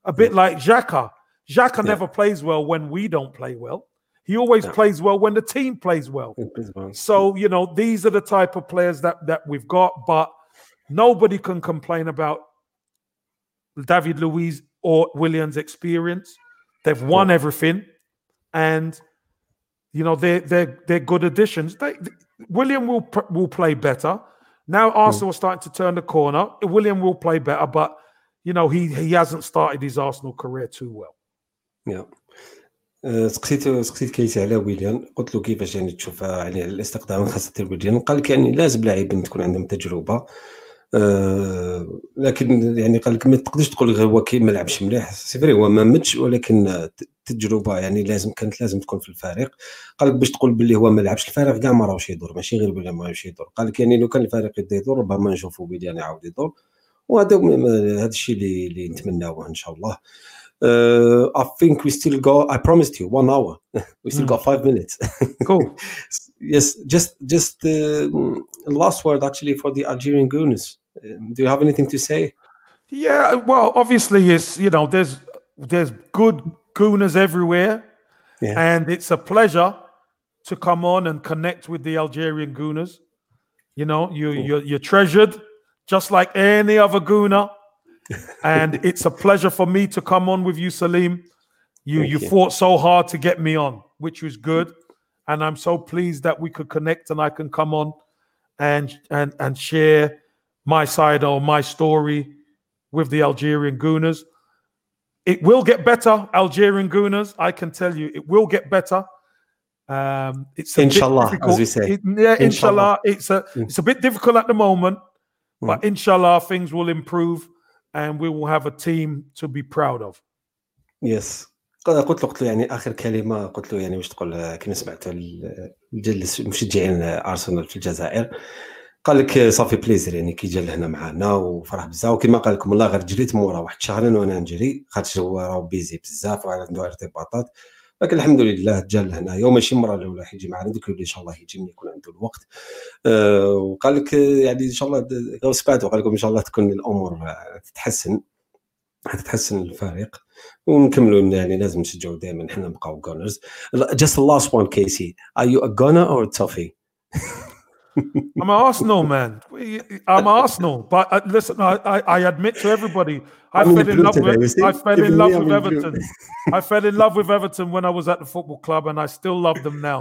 A bit like Xhaka. Xhaka Yeah. never plays well when we don't play well. He always Yeah. plays well when the team plays well. So, you know, these are the type of players that that we've got, but nobody can complain about David Luiz or Willian's experience. They've won everything, and you know they're they're they're good additions. They, Willian will will play better. Now Arsenal mm. are starting to turn the corner. Willian will play better, but you know he he hasn't started his Arsenal career too well. Yeah. سقسيت سقسيت كيتي على ويليان قلت له كيفاش يعني تشوف يعني الاستقدام خاصه ديال ويليان قال لك يعني لازم لاعب تكون عندهم تجربه أه لكن يعني قال لك ما تقدرش تقول غير هو كي ما لعبش مليح سي فري هو ما ماتش ولكن التجربه يعني لازم كانت لازم تكون في الفريق قال لك باش تقول باللي هو ما لعبش الفريق كاع ما راهوش يدور ماشي غير بلي ما راهوش يدور قال لك يعني لو كان الفريق يبدا يدور ربما نشوفوا ويليان يعاود يدور وهذا هذا الشيء اللي اللي نتمناوه إن شاء الله Uh, I think we still got. I promised you one hour. we still Mm. got five minutes. Cool. yes, just just uh, last word actually for the Algerian Gooners. Um, do you have anything to say? Yeah, well, obviously, it's you know, there's there's good gooners everywhere, Yeah. and it's a pleasure to come on and connect with the Algerian gooners. You know, you you're, you're treasured just like any other gooner, and it's a pleasure for me to come on with you, Salim. You you you. fought so hard to get me on, which was good, and I'm so pleased that we could connect and I can come on and and and share my side or my story with the Algerian Gooners. It will get better, Algerian Gooners. I can tell you, it will get better. Um, it's a bit Inshallah, as difficult. we say. It- yeah, inshallah. Inshallah. It's a Mm. it's a bit difficult at the moment, but inshallah things will improve, and we will have a team to be proud of. يس قلت له قلت له يعني اخر كلمه قلت له يعني واش تقول آه، كما سمعت ال- الجل- مشجعين ارسنال في الجزائر قال لك صافي بليزير يعني كي جا لهنا معنا وفرح بزاف. وكما قال لكم والله غير جريت مورا واحد شهرين وأنا نجري. خاطر هو راه بيزي بزاف وعنده ارتباطات لكن الحمد لله جا لهنايا وماشي المره الأولى حيجي معنا إن شاء الله يجي من يكون عنده الوقت. آه، وقال لك يعني إن شاء الله سبعته قال لكم إن شاء الله تكون الأمور تتحسن حتتحسن الفريق. ونكملوا يعني لازم نشجعوا دائما إحنا نبقاو جونرز last one Casey. Are you a gunner or a toffee? I'm an Arsenal man. I'm Arsenal, but uh, listen, I, I, I admit to everybody, I I'm fell in love today, with? I fell Even in me, love I'm with blue. Everton. I fell in love with Everton when I was at the football club, and I still love them now.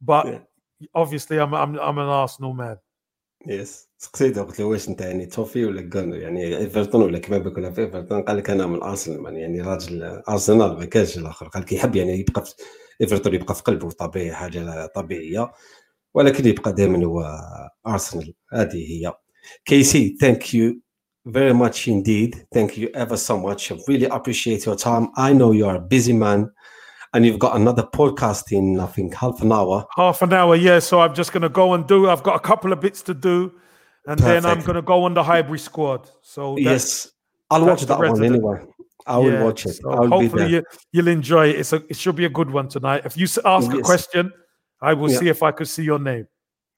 But Yeah. obviously, I'm, I'm I'm an Arsenal man. يس سقسيته قلت له واش انت يعني توفي ولا جونر يعني ايفرتون ولا كما بيقولها في ايفرتون قال لك أنا من ارسنال يعني راجل ارسنال ما كانش الآخر قال لك يحب يعني يبقى في ايفرتون يبقى في قلبه طبيعي حاجة طبيعيه ولكن يبقى دائما هو ارسنال هذه هي كيسي ثانك يو very much indeed thank you ever so much I really appreciate your time I know you are a busy man and you've got another podcast in I think half an hour Half an hour, yeah. So I'm just gonna go and do. I've got a couple of bits to do, and then I'm Perfect. gonna go on the Highbury squad. So that's, yes I'll that's watch the that one resident. anyway I will yeah, watch it so I'll be hopefully there you, you'll enjoy it. It's a, it should be a good one tonight. If you s- ask a Yes. question, I will Yeah. see if I could see your name.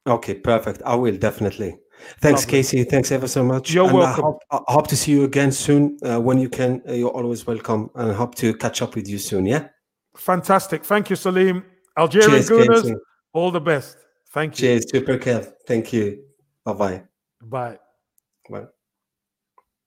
Okay, perfect. I will definitely. Thanks, Lovely. Casey. Thanks ever so much. You're And welcome. I hope, I hope to see you again soon uh, when you can. Uh, you're always welcome, and I hope to catch up with you soon. Yeah. Fantastic. Thank you, Salim. Algerian Cheers, Casey. all the best. Thank you. Cheers, super Kev. Thank you. Bye bye. Bye. Bye.